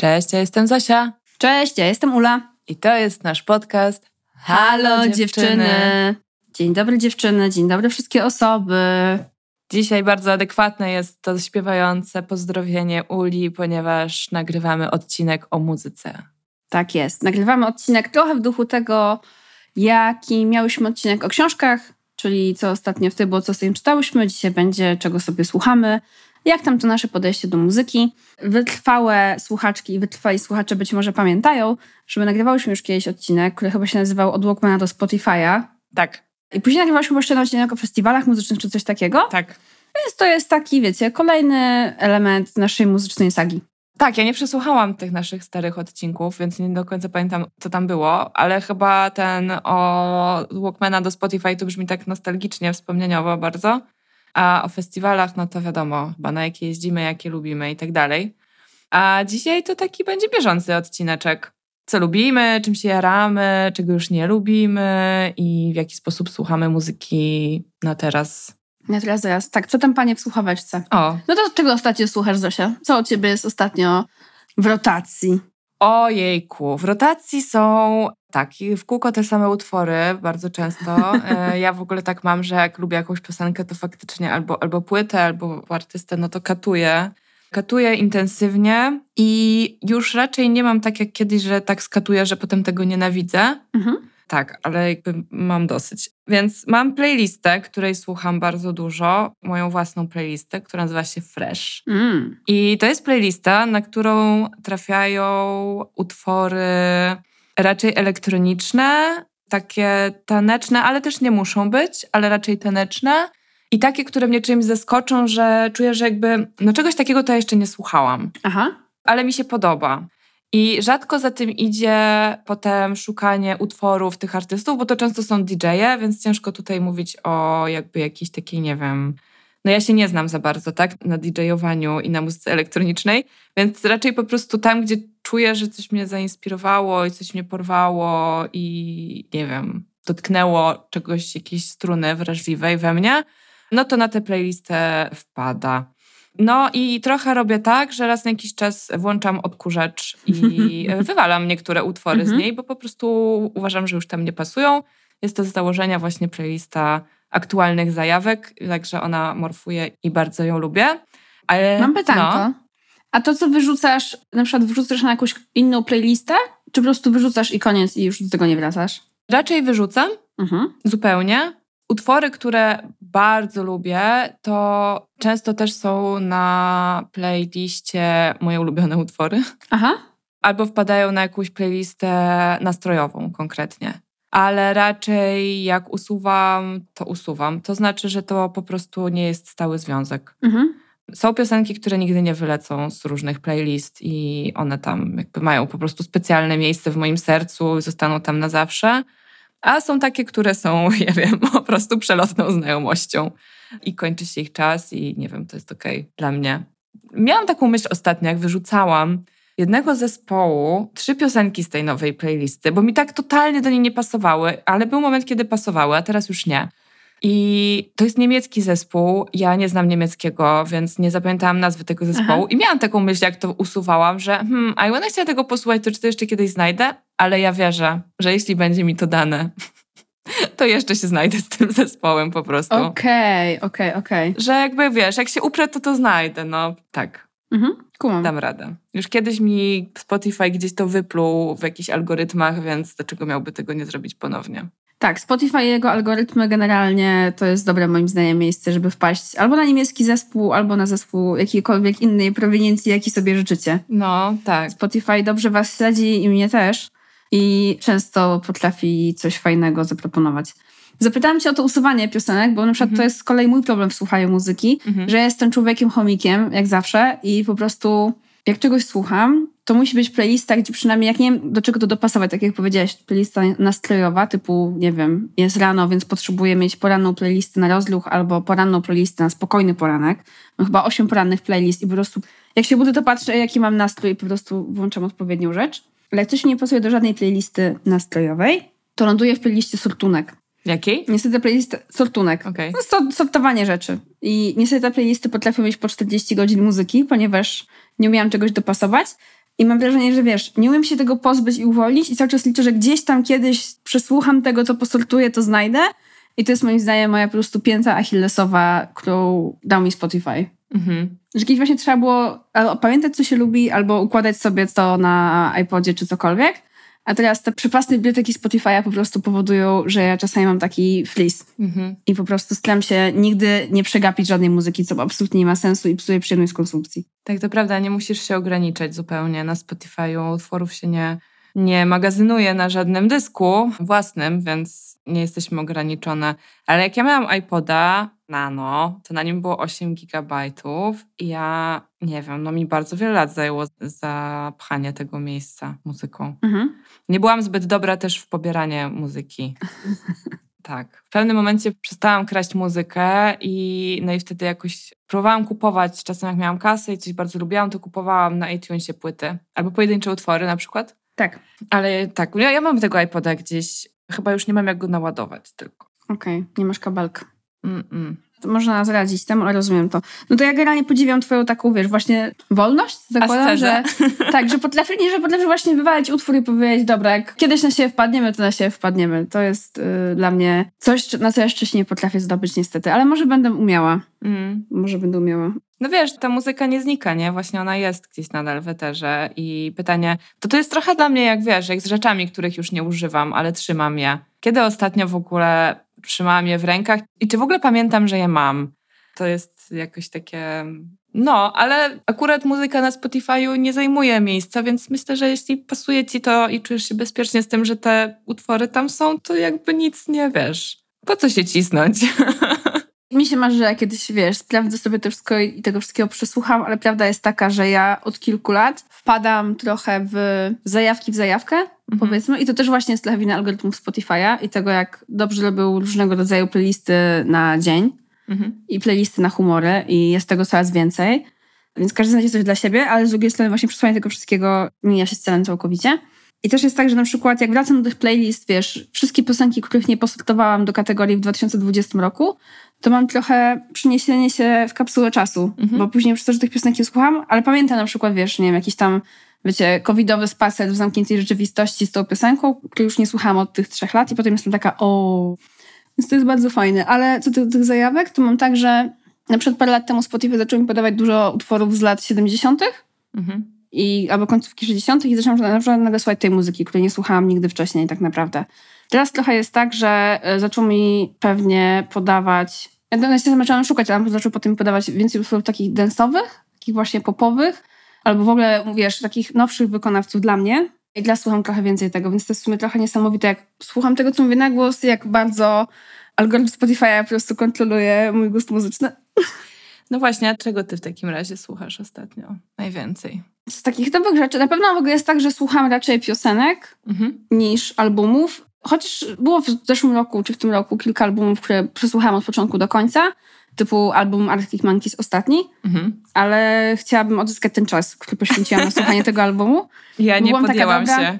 Cześć, ja jestem Zosia. Cześć, ja jestem Ula. I to jest nasz podcast. Halo, dziewczyny. Dzień dobry dziewczyny, dzień dobry wszystkie osoby. Dzisiaj bardzo adekwatne jest to śpiewające pozdrowienie Uli, ponieważ nagrywamy odcinek o muzyce. Tak jest. Nagrywamy odcinek trochę w duchu tego, jaki miałyśmy odcinek o książkach, czyli co ostatnio w tym było, co sobie czytałyśmy. Dzisiaj będzie, czego sobie słuchamy. Jak tam to nasze podejście do muzyki? Wytrwałe słuchaczki i wytrwali słuchacze być może pamiętają, że my nagrywałyśmy już kiedyś odcinek, który chyba się nazywał Od Walkmana do Spotify'a. Tak. I później nagrywałyśmy jeszcze jeden odcinek o festiwalach muzycznych czy coś takiego. Tak. Więc to jest taki, wiecie, kolejny element naszej muzycznej sagi. Tak, ja nie przesłuchałam tych naszych starych odcinków, więc nie do końca pamiętam, co tam było, ale chyba ten o Walkmana do Spotify to brzmi tak nostalgicznie, wspomnieniowo bardzo. A o festiwalach, no to wiadomo, chyba na jakie jeździmy, jakie lubimy i tak dalej. A dzisiaj to taki będzie bieżący odcineczek. Co lubimy, czym się jaramy, czego już nie lubimy i w jaki sposób słuchamy muzyki na teraz. Ja teraz, zaraz. Tak, co tam panie w słuchaweczce? O, No to czego ostatnio słuchasz, Zosia? Co u ciebie jest ostatnio w rotacji? Ojejku, w rotacji są tak, w kółko te same utwory bardzo często. E, Ja w ogóle tak mam, że jak lubię jakąś piosenkę, to faktycznie albo, albo płytę, albo artystę, no to katuję. Katuję intensywnie i już raczej nie mam tak jak kiedyś, że tak skatuję, że potem tego nienawidzę. Mhm. Tak, ale jakby mam dosyć. Więc mam playlistę, której słucham bardzo dużo, moją własną playlistę, która nazywa się Fresh. Mm. I to jest playlista, na którą trafiają utwory raczej elektroniczne, takie taneczne, ale też nie muszą być, ale raczej taneczne. I takie, które mnie czymś zaskoczą, że czuję, że jakby, no czegoś takiego to ja jeszcze nie słuchałam, Aha. ale mi się podoba. I rzadko za tym idzie potem szukanie utworów tych artystów, bo to często są DJ-e, więc ciężko tutaj mówić o jakby jakiejś takiej, nie wiem, no ja się nie znam za bardzo, tak, na DJ-owaniu i na muzyce elektronicznej, więc raczej po prostu tam, gdzie czuję, że coś mnie zainspirowało i coś mnie porwało i nie wiem, dotknęło czegoś, jakiejś struny wrażliwej we mnie, no to na tę playlistę wpada. No i trochę robię tak, że raz na jakiś czas włączam odkurzacz i wywalam niektóre utwory z Mhm. niej, bo po prostu uważam, że już tam nie pasują. Jest to z założenia właśnie playlista aktualnych zajawek, także ona morfuje i bardzo ją lubię. Ale, Mam pytanko. No, A to, co wyrzucasz, na przykład wrzucasz na jakąś inną playlistę, czy po prostu wyrzucasz i koniec i już do tego nie wracasz? raczej wyrzucam Mhm. zupełnie. Utwory, które bardzo lubię, to często też są na playliście moje ulubione utwory. Aha. albo wpadają na jakąś playlistę nastrojową konkretnie. Ale raczej jak usuwam, to usuwam. To znaczy, że to po prostu nie jest stały związek. Mhm. Są piosenki, które nigdy nie wylecą z różnych playlist i one tam jakby mają po prostu specjalne miejsce w moim sercu i zostaną tam na zawsze. A są takie, które są, ja wiem, po prostu przelotną znajomością i kończy się ich czas i nie wiem, to jest okej dla mnie. Miałam taką myśl ostatnio, jak wyrzucałam jednego zespołu trzy piosenki z tej nowej playlisty, bo mi tak totalnie do niej nie pasowały, ale był moment, kiedy pasowały, a teraz już nie. I to jest niemiecki zespół. Ja nie znam niemieckiego, więc nie zapamiętałam nazwy tego zespołu. Aha. I miałam taką myśl, jak to usuwałam, że hmm, a ja chciała tego posłuchać, to czy to jeszcze kiedyś znajdę? Ale ja wierzę, że jeśli będzie mi to dane, to jeszcze się znajdę z tym zespołem po prostu. Okej, okej, okej. Że jakby wiesz, jak się uprę, to to znajdę. No tak, Mhm. Kumam. dam radę. Już kiedyś mi Spotify gdzieś to wypluł w jakichś algorytmach, więc dlaczego miałby tego nie zrobić ponownie? Tak, Spotify i jego algorytmy generalnie to jest dobre moim zdaniem miejsce, żeby wpaść albo na niemiecki zespół, albo na zespół jakiejkolwiek innej prowiniencji, jaki sobie życzycie. No, tak. Spotify dobrze was śledzi i mnie też i często potrafi coś fajnego zaproponować. Zapytałam cię o to usuwanie piosenek, bo na przykład Mhm. to jest z kolei mój problem w słuchaniu muzyki, Mhm. że jestem człowiekiem chomikiem, jak zawsze i po prostu jak czegoś słucham, to musi być playlista, gdzie przynajmniej jak nie wiem do czego to dopasować, tak jak powiedziałaś, playlista nastrojowa, typu, nie wiem, jest rano, więc potrzebuję mieć poranną playlistę na rozluch albo poranną playlistę na spokojny poranek. Mam chyba osiem porannych playlist i po prostu jak się budzę, to patrzę, jaki mam nastrój i po prostu włączam odpowiednią rzecz. Ale jak coś mi nie pasuje do żadnej playlisty nastrojowej, to ląduję w playliście sortunek. Jakiej? Niestety playlist sortunek. Okej. No, so- sortowanie rzeczy. I niestety te playlisty potrafią mieć po 40 godzin muzyki, ponieważ nie umiałam czegoś dopasować. I mam wrażenie, że wiesz, nie umiem się tego pozbyć i uwolnić i cały czas liczę, że gdzieś tam kiedyś przesłucham tego, co posortuję, to znajdę. I to jest moim zdaniem moja po prostu pięta achillesowa, którą dał mi Spotify. Mhm. Że kiedyś właśnie trzeba było pamiętać, co się lubi, albo układać sobie to na iPodzie czy cokolwiek. A teraz te przepasne biblioteki Spotify'a po prostu powodują, że ja czasami mam taki flis. Mhm. I po prostu staram się nigdy nie przegapić żadnej muzyki, co absolutnie nie ma sensu i psuje przyjemność konsumpcji. Tak, to prawda. Nie musisz się ograniczać zupełnie. Na Spotify'u utworów się nie, nie magazynuje na żadnym dysku własnym, więc nie jesteśmy ograniczone. Ale jak ja miałam iPoda Nano, to na nim było 8 gigabajtów i ja, nie wiem, no mi bardzo wiele lat zajęło zapchanie tego miejsca muzyką. Mhm. Nie byłam zbyt dobra też w pobieranie muzyki. Tak. W pewnym momencie przestałam kraść muzykę i no i wtedy jakoś próbowałam kupować, czasem jak miałam kasę i coś bardzo lubiłam, to kupowałam na iTunesie płyty. Albo pojedyncze utwory na przykład. Tak. Ale tak, ja, ja mam tego iPoda gdzieś Chyba już nie mam jak go naładować tylko. Okej, okay, nie masz kabelka. Mm-mm. Można zradzić temu, ale rozumiem to. No to ja generalnie podziwiam twoją taką, wiesz, właśnie wolność, zakładam, że tak, że potrafisz, nie, że potrafisz właśnie wywalić utwór i powiedzieć, dobra, jak kiedyś na siebie wpadniemy, to na siebie wpadniemy. To jest y, dla mnie coś, na co jeszcze się nie potrafię zdobyć niestety, ale może będę umiała. Mm. Może będę umiała. No wiesz, ta muzyka nie znika, nie? Właśnie ona jest gdzieś nadal w eterze i pytanie, to to jest trochę dla mnie jak, wiesz, jak z rzeczami, których już nie używam, ale trzymam je. Kiedy ostatnio w ogóle trzymałam je w rękach i czy w ogóle pamiętam, że je mam? To jest jakoś takie... No, ale akurat muzyka na Spotify'u nie zajmuje miejsca, więc myślę, że jeśli pasuje ci to i czujesz się bezpiecznie z tym, że te utwory tam są, to jakby nic nie wiesz. Po co się cisnąć? Mi się marzy, że ja kiedyś, wiesz, sprawdzę sobie to wszystko i tego wszystkiego przesłucham, ale prawda jest taka, że ja od kilku lat wpadam trochę w zajawki w zajawkę, mhm. powiedzmy, i to też właśnie jest trochę wina algorytmów Spotify'a i tego, jak dobrze robią różnego rodzaju playlisty na dzień mhm. i playlisty na humory i jest tego coraz więcej. Więc każdy znajdzie coś dla siebie, ale z drugiej strony właśnie przesłanie tego wszystkiego mija się z celem całkowicie. I też jest tak, że na przykład jak wracam do tych playlist, wiesz, wszystkie piosenki, których nie posortowałam do kategorii w 2020 roku, to mam trochę przeniesienie się w kapsułę czasu, mhm. bo później przez to, że tych piosenki słucham, ale pamiętam na przykład, wiesz, nie wiem, jakiś tam, wiecie, covidowy spacer w zamkniętej rzeczywistości z tą piosenką, której już nie słuchałam od tych trzech lat i potem jestem taka, o, więc to jest bardzo fajne. Ale co do tych zajawek, to mam tak, że na przykład parę lat temu Spotify zaczął mi podawać dużo utworów z lat 70. Mhm i albo końcówki 60. i zaczęłam na przykład nagle słuchać tej muzyki, której nie słuchałam nigdy wcześniej tak naprawdę. Teraz trochę jest tak, że e, zaczął mi pewnie podawać, ja na zaczęłam szukać, ale zaczął potem podawać więcej utworów takich densowych, takich właśnie popowych, albo w ogóle, wiesz, takich nowszych wykonawców dla mnie. I dla słucham trochę więcej tego, więc to jest w sumie trochę niesamowite, jak słucham tego, co mówię na głos, jak bardzo algorytm Spotify'a po prostu kontroluje mój gust muzyczny. No właśnie, a czego ty w takim razie słuchasz ostatnio najwięcej? Z takich dobrych rzeczy, na pewno w ogóle jest tak, że słucham raczej piosenek mhm. niż albumów. Chociaż było w zeszłym roku czy w tym roku kilka albumów, które przesłuchałam od początku do końca, typu album Arctic Monkeys ostatni, mhm. ale chciałabym odzyskać ten czas, który poświęciłam na słuchanie tego albumu. Ja nie Byłam podjęłam dobra, się.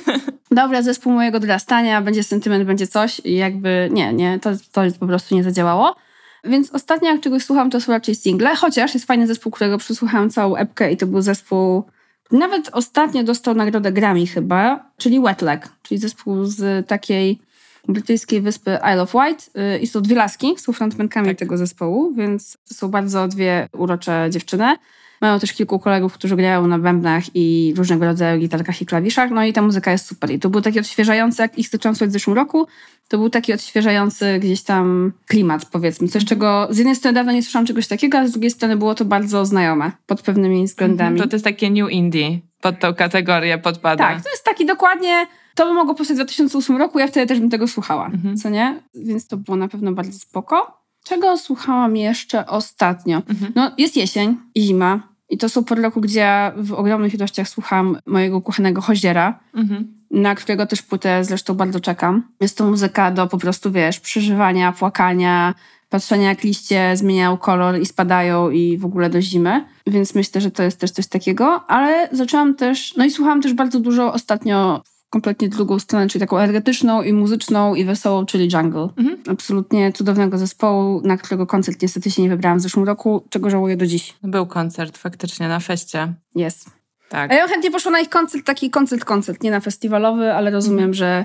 Dobra, zespół mojego dorastania, będzie sentyment, będzie coś i jakby nie, nie, to, to po prostu nie zadziałało. Więc ostatnio jak czegoś słucham, to są raczej single, chociaż jest fajny zespół, którego przesłuchałam całą epkę i to był zespół, nawet ostatnio dostał nagrodę Grammy chyba, czyli Wetlag, czyli zespół z takiej brytyjskiej wyspy Isle of Wight y, i są dwie laski, są frontmankami tak. tego zespołu, więc to są bardzo dwie urocze dziewczyny. Mają też kilku kolegów, którzy grają na bębnach i różnego rodzaju gitarkach i klawiszach, no i ta muzyka jest super. I to był taki odświeżający, jak ich zaczęłam słuchać w zeszłym roku, to był taki odświeżający gdzieś tam klimat, powiedzmy. Coś, czego z jednej strony dawno nie słyszałam czegoś takiego, a z drugiej strony było to bardzo znajome pod pewnymi względami. To, to jest takie new indie, pod tą kategorię podpada. Tak, to jest taki dokładnie to by mogło powstać w 2008 roku, ja wtedy też bym tego słuchała, mhm. co nie? Więc to było na pewno bardzo spoko. Czego słuchałam jeszcze ostatnio? Mhm. No, jest jesień i zima. I to są pory roku, gdzie ja w ogromnych ilościach słucham mojego kochanego Hoziera, mhm. na którego też płytę zresztą bardzo czekam. Jest to muzyka do po prostu, wiesz, przeżywania, płakania, patrzenia jak liście zmieniają kolor i spadają i w ogóle do zimy. Więc myślę, że to jest też coś takiego. Ale zaczęłam też, no i słuchałam też bardzo dużo ostatnio kompletnie drugą stronę, czyli taką energetyczną i muzyczną i wesołą, czyli Jungle. Mhm. Absolutnie cudownego zespołu, na którego koncert niestety się nie wybrałam w zeszłym roku, czego żałuję do dziś. Był koncert faktycznie na feście. Jest. Tak. A ja chętnie poszła na ich koncert, taki koncert, koncert, nie na festiwalowy, ale rozumiem, że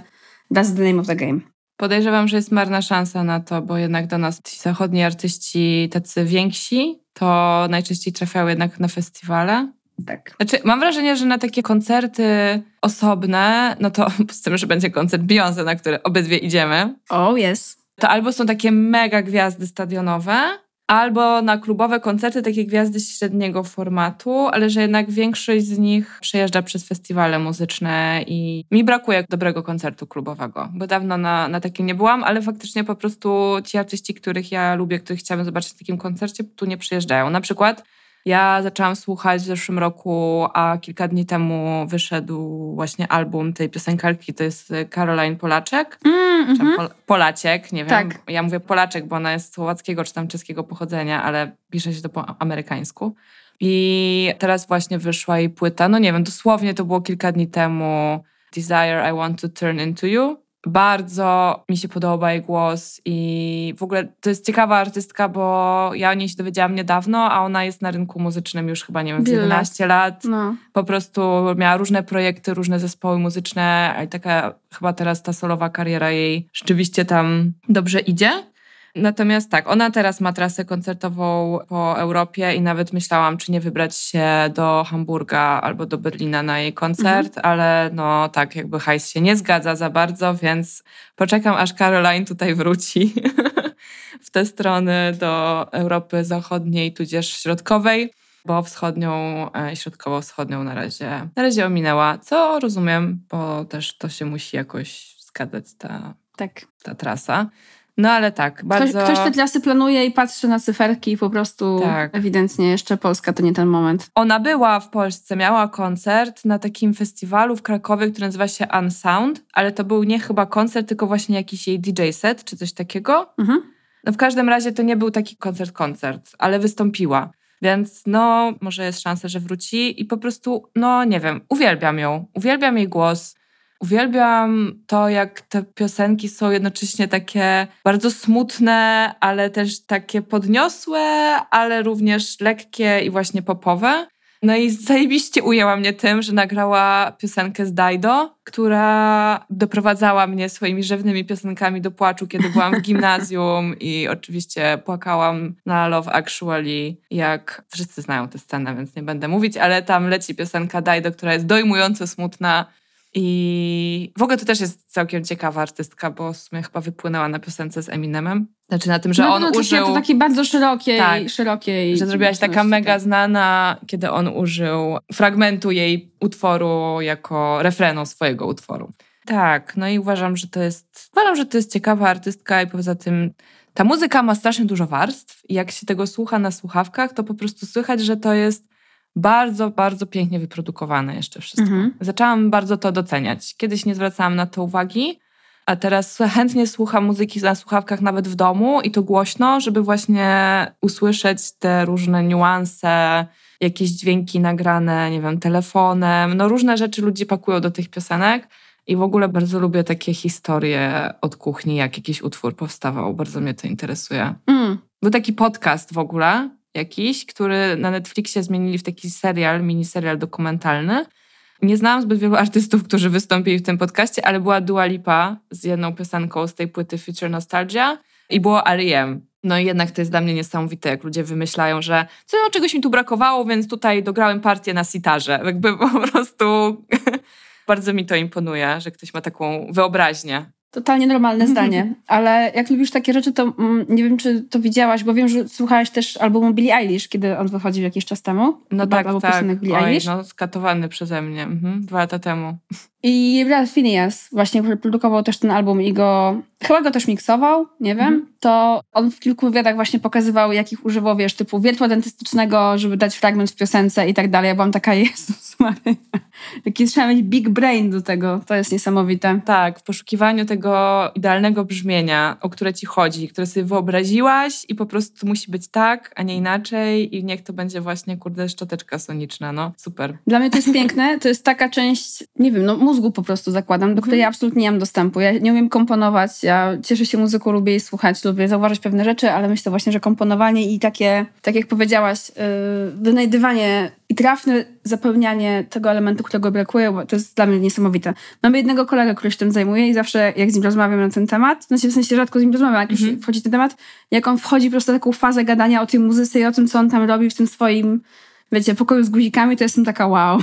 that's the name of the game. Podejrzewam, że jest marna szansa na to, bo jednak do nas ci zachodni artyści tacy więksi, to najczęściej trafiają jednak na festiwale. Tak. Znaczy, mam wrażenie, że na takie koncerty osobne, no to z tym, że będzie koncert Beyoncé, na który obydwie idziemy, Oh, yes. to albo są takie mega gwiazdy stadionowe, albo na klubowe koncerty takie gwiazdy średniego formatu, ale że jednak większość z nich przejeżdża przez festiwale muzyczne i mi brakuje dobrego koncertu klubowego, bo dawno na, na takim nie byłam, ale faktycznie po prostu ci artyści, których ja lubię, których chciałabym zobaczyć w takim koncercie, tu nie przyjeżdżają. Na przykład ja zaczęłam słuchać w zeszłym roku, a kilka dni temu wyszedł właśnie album tej piosenkarki, to jest Caroline Polaczek. Mm, mhm. Pol- Polaczek, nie wiem. Tak. Ja mówię Polaczek, bo ona jest słowackiego czy tam czeskiego pochodzenia, ale pisze się to po amerykańsku. I teraz właśnie wyszła jej płyta. No nie wiem, dosłownie to było kilka dni temu. Desire I Want to Turn Into You. Bardzo mi się podoba jej głos i w ogóle to jest ciekawa artystka, bo ja o niej się dowiedziałam niedawno, a ona jest na rynku muzycznym już chyba, nie wiem, z Wiele lat. 11 lat No. po prostu miała różne projekty, różne zespoły muzyczne, i taka chyba teraz ta solowa kariera jej rzeczywiście tam dobrze idzie. Natomiast tak, ona teraz ma trasę koncertową po Europie i nawet myślałam, czy nie wybrać się do Hamburga albo do Berlina na jej koncert, ale no tak, jakby hajs się nie zgadza za bardzo, więc poczekam, aż Caroline tutaj wróci w te strony do Europy Zachodniej, tudzież Środkowej bo wschodnią, e, środkowo-wschodnią na razie, na razie ominęła, co rozumiem, bo też to się musi jakoś zgadzać ta, Tak. ta trasa. No ale tak, Ktoś, bardzo... ktoś te trasy planuje i patrzy na cyferki i po prostu Tak. ewidentnie jeszcze Polska to nie ten moment. Ona była w Polsce, miała koncert na takim festiwalu w Krakowie, który nazywa się Unsound, ale to był nie chyba koncert, tylko właśnie jakiś jej DJ set czy coś takiego. Mhm. No w każdym razie to nie był taki koncert-koncert, ale wystąpiła. Więc no, może jest szansa, że wróci i po prostu, no nie wiem, uwielbiam ją. Uwielbiam jej głos. Uwielbiam to, jak te piosenki są jednocześnie takie bardzo smutne, ale też takie podniosłe, ale również lekkie i właśnie popowe. No i zajebiście ujęła mnie tym, że nagrała piosenkę z Daido, która doprowadzała mnie swoimi rzewnymi piosenkami do płaczu, kiedy byłam w gimnazjum i oczywiście płakałam na Love Actually, jak wszyscy znają tę scenę, więc nie będę mówić, ale tam leci piosenka Daido, która jest dojmująco smutna i w ogóle to też jest całkiem ciekawa artystka, bo w sumie chyba wypłynęła na piosence z Eminem. Znaczy na tym, że no, on no, użył... To takiej bardzo szerokiej, Tak. szerokiej Że zrobiła się taka mega tak. znana, kiedy on użył fragmentu jej utworu jako refrenu swojego utworu. Tak, no i uważam, że to jest, uważam, że to jest ciekawa artystka i poza tym ta muzyka ma strasznie dużo warstw i jak się tego słucha na słuchawkach, to po prostu słychać, że to jest bardzo, bardzo pięknie wyprodukowane jeszcze wszystko. Mhm. Zaczęłam bardzo to doceniać. Kiedyś nie zwracałam na to uwagi, a teraz chętnie słucham muzyki na słuchawkach nawet w domu i to głośno, żeby właśnie usłyszeć te różne niuanse, jakieś dźwięki nagrane, nie wiem, telefonem. No różne rzeczy ludzie pakują do tych piosenek i w ogóle bardzo lubię takie historie od kuchni, jak jakiś utwór powstawał. Bardzo mnie to interesuje. Mm. Był taki podcast w ogóle jakiś, który na Netflixie zmienili w taki serial, miniserial dokumentalny. Nie znałam zbyt wielu artystów, którzy wystąpili w tym podcaście, ale była Dua Lipa z jedną piosenką z tej płyty Future Nostalgia i było R.E.M. No i jednak to jest dla mnie niesamowite, jak ludzie wymyślają, że co, czegoś mi tu brakowało, więc tutaj dograłem partię na sitarze. Jakby po prostu bardzo mi to imponuje, że ktoś ma taką wyobraźnię. Totalnie normalne zdanie. Ale jak lubisz takie rzeczy, to mm, nie wiem, czy to widziałaś, bo wiem, że słuchałaś też albumu Billie Eilish, kiedy on wychodził jakiś czas temu. No Chyba, tak, albo tak. Billie Oj, Eilish. no skatowany przeze mnie. Mhm, dwa lata temu. I Brad Phineas właśnie, który produkował też ten album i go, chyba go też miksował, nie wiem, Mhm. to on w kilku wywiadach właśnie pokazywał, jakich używał, wiesz, typu wiertła dentystycznego, żeby dać fragment w piosence i tak dalej. Ja byłam taka, Jezus Maria, jaki trzeba mieć big brain do tego, to jest niesamowite. Tak, w poszukiwaniu tego idealnego brzmienia, o które ci chodzi, które sobie wyobraziłaś i po prostu musi być tak, a nie inaczej i niech to będzie właśnie, kurde, szczoteczka soniczna, no super. Dla mnie to jest piękne, to jest taka część, nie wiem, no mózgu po prostu zakładam, do której ja absolutnie nie mam dostępu. Ja nie umiem komponować, ja cieszę się muzyką, lubię jej słuchać, lubię zauważyć pewne rzeczy, ale myślę właśnie, że komponowanie i takie, tak jak powiedziałaś, yy, wynajdywanie i trafne zapełnianie tego elementu, którego brakuje, bo to jest dla mnie niesamowite. Mamy jednego kolegę, który się tym zajmuje i zawsze jak z nim rozmawiam na ten temat, znaczy w sensie rzadko z nim rozmawiam, jak już mm -hmm. wchodzi ten temat, jak on wchodzi po prostu w taką fazę gadania o tej muzyce i o tym, co on tam robi w tym swoim wiecie, pokoju z guzikami, to jestem taka wow.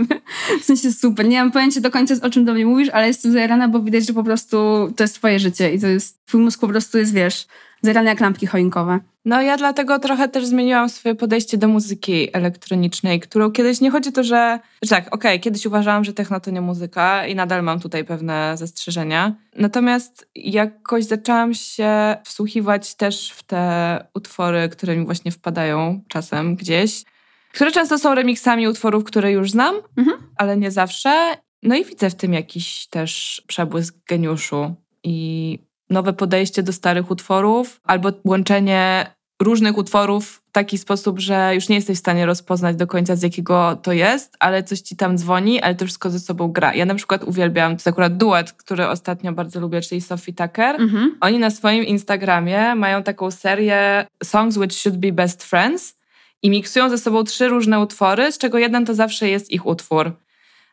w sensie super. Nie mam pojęcia do końca, o czym do mnie mówisz, ale jestem zajarana, bo widać, że po prostu to jest twoje życie i to jest, twój mózg po prostu jest, wiesz, zajarany jak lampki choinkowe. No ja dlatego trochę też zmieniłam swoje podejście do muzyki elektronicznej, którą kiedyś nie chodzi to, że, że tak, okej, okay, kiedyś uważałam, że techno to nie muzyka i nadal mam tutaj pewne zastrzeżenia. Natomiast jakoś zaczęłam się wsłuchiwać też w te utwory, które mi właśnie wpadają czasem gdzieś które często są remixami utworów, które już znam, mhm. ale nie zawsze. No i widzę w tym jakiś też przebłysk geniuszu i nowe podejście do starych utworów, albo łączenie różnych utworów w taki sposób, że już nie jesteś w stanie rozpoznać do końca z jakiego to jest, ale coś ci tam dzwoni, ale to wszystko ze sobą gra. Ja na przykład uwielbiam, to jest akurat duet, który ostatnio bardzo lubię, czyli Sophie Tucker. Mhm. Oni na swoim Instagramie mają taką serię Songs Which Should Be Best Friends i miksują ze sobą trzy różne utwory, z czego jeden to zawsze jest ich utwór.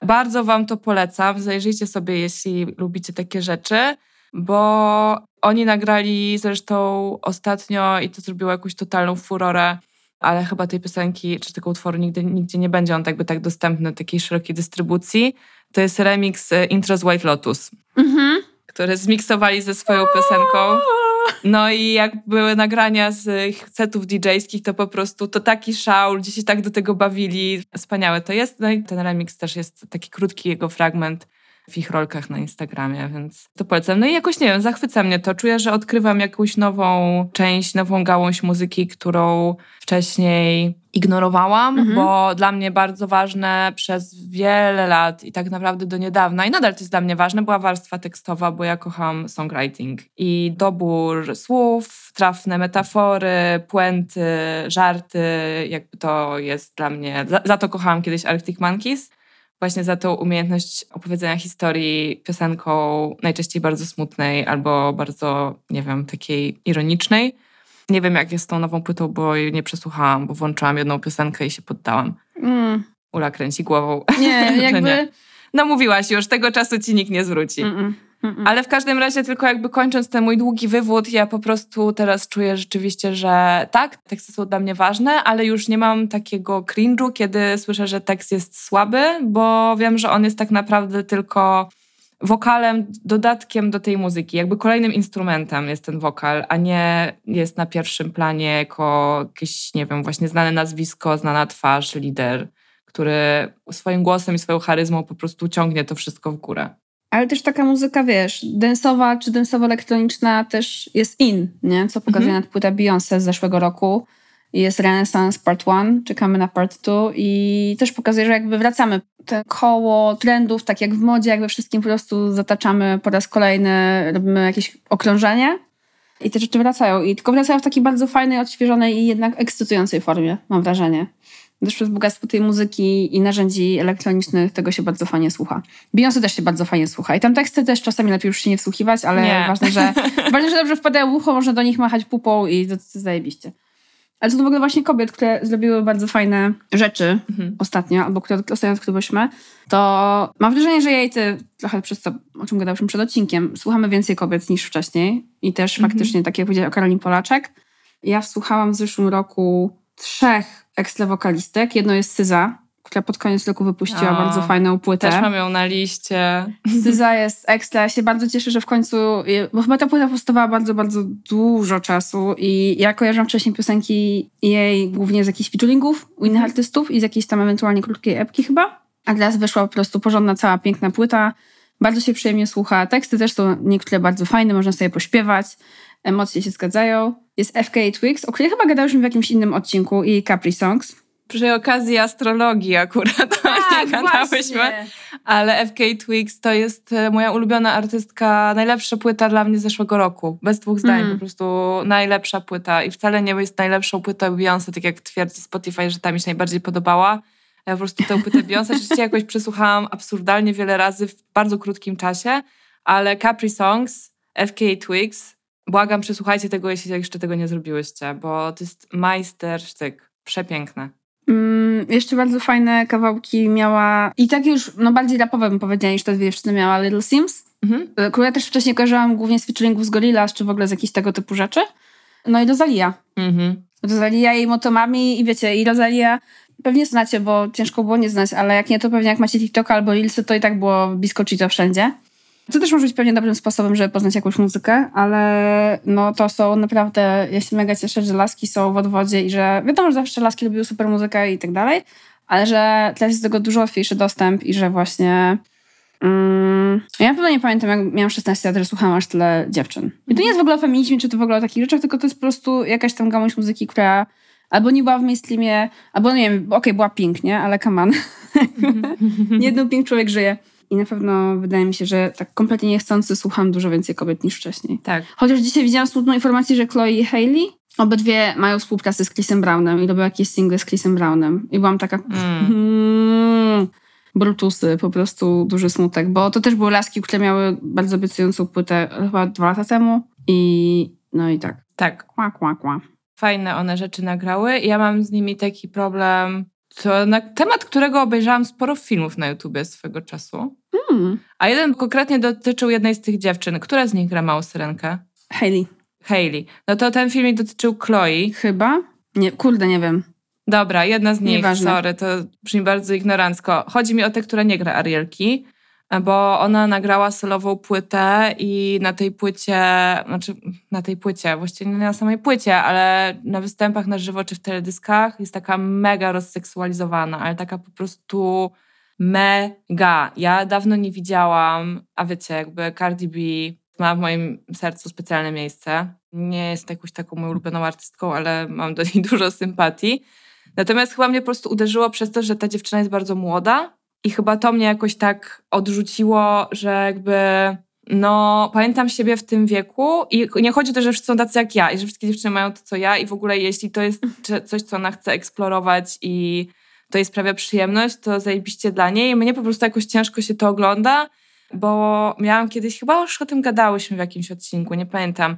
Bardzo Wam to polecam. Zajrzyjcie sobie, jeśli lubicie takie rzeczy, bo oni nagrali zresztą ostatnio i to zrobiło jakąś totalną furorę, ale chyba tej piosenki czy tego utworu nigdy, nigdzie nie będzie on jakby tak dostępny takiej szerokiej dystrybucji. To jest remix e, Intro z White Lotus, mhm. który zmiksowali ze swoją piosenką. No i jak były nagrania z ich setów DJ-skich, to po prostu to taki szał, ludzie się tak do tego bawili. Wspaniałe to jest. No i ten remix też jest taki krótki jego fragment w ich rolkach na Instagramie, więc to polecam. No i jakoś, nie wiem, zachwyca mnie to. Czuję, że odkrywam jakąś nową część, nową gałąź muzyki, którą wcześniej ignorowałam, mhm. bo dla mnie bardzo ważne przez wiele lat i tak naprawdę do niedawna, i nadal to jest dla mnie ważne, była warstwa tekstowa, bo ja kocham songwriting i dobór słów, trafne metafory, puenty, żarty, jakby to jest dla mnie, za, za to kochałam kiedyś Arctic Monkeys właśnie za tą umiejętność opowiedzenia historii piosenką najczęściej bardzo smutnej albo bardzo, nie wiem, takiej ironicznej. Nie wiem, jak jest z tą nową płytą, bo jej nie przesłuchałam, bo włączyłam jedną piosenkę i się poddałam. Mm. Ula kręci głową. Nie, jakby... nie. No mówiłaś już, tego czasu ci nikt nie zwróci. Mm -mm. Ale w każdym razie, tylko jakby kończąc ten mój długi wywód, ja po prostu teraz czuję rzeczywiście, że tak, teksty są dla mnie ważne, ale już nie mam takiego cringe'u, kiedy słyszę, że tekst jest słaby, bo wiem, że on jest tak naprawdę tylko wokalem, dodatkiem do tej muzyki. Jakby kolejnym instrumentem jest ten wokal, a nie jest na pierwszym planie jako jakieś, nie wiem, właśnie znane nazwisko, znana twarz, lider, który swoim głosem i swoją charyzmą po prostu ciągnie to wszystko w górę ale też taka muzyka, wiesz, densowa czy densowo-elektroniczna też jest in, nie? Co pokazuje mhm. płyta Beyoncé z zeszłego roku. Jest Renaissance Part 1, czekamy na Part 2 i też pokazuje, że jakby wracamy te koło trendów, tak jak w modzie, jak we wszystkim po prostu zataczamy po raz kolejny, robimy jakieś okrążenie i te rzeczy wracają. I tylko wracają w takiej bardzo fajnej, odświeżonej i jednak ekscytującej formie, mam wrażenie też przez bogactwo tej muzyki i narzędzi elektronicznych tego się bardzo fajnie słucha. Beyoncé też się bardzo fajnie słucha. I tam teksty też czasami lepiej już się nie wsłuchiwać, ale nie. ważne, że, ważne, że dobrze wpadają w ucho, można do nich machać pupą i to, to zajebiście. Ale to w ogóle właśnie kobiet, które zrobiły bardzo fajne rzeczy mhm. ostatnio, albo które ostatnio odkryłyśmy, to mam wrażenie, że i ty trochę przez to, o czym gadałyśmy przed odcinkiem, słuchamy więcej kobiet niż wcześniej. I też mhm. faktycznie, tak jak powiedziała o Karolin Polaczek, ja słuchałam w zeszłym roku trzech ekstra-wokalistek. Jedno jest Syza, która pod koniec roku wypuściła o, bardzo fajną płytę. Też mam ją na liście. Syza jest ekstra. Ja się bardzo cieszę, że w końcu, bo chyba ta płyta powstawała bardzo, bardzo dużo czasu i ja kojarzę wcześniej piosenki jej głównie z jakichś featuringów u innych mhm. artystów i z jakiejś tam ewentualnie krótkiej epki chyba. A teraz wyszła po prostu porządna, cała piękna płyta. Bardzo się przyjemnie słucha. Teksty też są niektóre bardzo fajne, można sobie pośpiewać emocje się zgadzają. Jest FK Twix, o której chyba gadałyśmy w jakimś innym odcinku i Capri Songs. Przy okazji astrologii akurat tak, nie gadałyśmy. Ale FK Twix to jest e, moja ulubiona artystka, najlepsza płyta dla mnie z zeszłego roku. Bez dwóch zdań, mm. po prostu najlepsza płyta. I wcale nie jest najlepszą płytą Beyoncé, tak jak twierdzi Spotify, że ta mi się najbardziej podobała. Ja po prostu tę płytę Beyoncé rzeczywiście jakoś przesłuchałam absurdalnie wiele razy w bardzo krótkim czasie, ale Capri Songs, FK Twigs Błagam, przesłuchajcie tego, jeśli jeszcze tego nie zrobiłyście, bo to jest majstersztyk. Przepiękne. Mm, jeszcze bardzo fajne kawałki miała i takie już no bardziej rapowe bym powiedziała niż te dwie dziewczyny miała Little Sims, mhm. E, którą ja też wcześniej kojarzyłam głównie z featuringów z Gorillaz, czy w ogóle z jakichś tego typu rzeczy. No i Rosalia. Mhm. Rosalia jej motomami i wiecie, i Rosalia pewnie znacie, bo ciężko było nie znać, ale jak nie, to pewnie jak macie TikTok albo Reelsy, to i tak było blisko to wszędzie. Co też może być pewnie dobrym sposobem, żeby poznać jakąś muzykę, ale no to są naprawdę, ja się mega cieszę, że laski są w odwodzie i że wiadomo, że zawsze laski lubiły super muzykę i tak dalej, ale że teraz jest do tego dużo łatwiejszy dostęp i że właśnie mm, ja na pewno nie pamiętam, jak miałam 16 lat, że słuchałam aż tyle dziewczyn. I to nie jest w ogóle o feminizmie, czy to w ogóle o takich rzeczach, tylko to jest po prostu jakaś tam gałąź muzyki, która albo nie była w mainstreamie, albo nie wiem, okej, okay, była Pink, nie? Ale come on. nie jeden Pink człowiek żyje. I na pewno wydaje mi się, że tak kompletnie niechcący słucham dużo więcej kobiet niż wcześniej. Tak. Chociaż dzisiaj widziałam smutną informację, że Chloe i Hailey obydwie mają współpracę z Chrisem Brownem i robią jakieś single z Chrisem Brownem. I byłam taka... Mm. Mm, brutusy, po prostu duży smutek, bo to też były laski, które miały bardzo obiecującą płytę chyba dwa lata temu i no i tak. Tak. Kła, kła, kła. Fajne one rzeczy nagrały. Ja mam z nimi taki problem to na temat którego obejrzałam sporo filmów na YouTubie swego czasu. Hmm. A jeden konkretnie dotyczył jednej z tych dziewczyn. Która z nich gra małą syrenkę? Hailey. Hailey. No to ten filmik dotyczył Chloe. Chyba? Nie, kurde, nie wiem. Dobra, jedna z nich, Nieważne. sorry, to brzmi bardzo ignorancko. Chodzi mi o tę, która nie gra Arielki bo ona nagrała solową płytę i na tej płycie, znaczy na tej płycie, właściwie nie na samej płycie, ale na występach na żywo czy w teledyskach jest taka mega rozseksualizowana, ale taka po prostu mega. Ja dawno nie widziałam, a wiecie, jakby Cardi B ma w moim sercu specjalne miejsce. Nie jest jakąś taką moją ulubioną artystką, ale mam do niej dużo sympatii. Natomiast chyba mnie po prostu uderzyło przez to, że ta dziewczyna jest bardzo młoda i chyba to mnie jakoś tak odrzuciło, że jakby no, pamiętam siebie w tym wieku i nie chodzi o to, że wszyscy są tacy jak ja i że wszystkie dziewczyny mają to, co ja i w ogóle jeśli to jest coś, co ona chce eksplorować i to jej sprawia przyjemność, to zajebiście dla niej. Mnie po prostu jakoś ciężko się to ogląda, bo miałam kiedyś, chyba już o tym gadałyśmy w jakimś odcinku, nie pamiętam,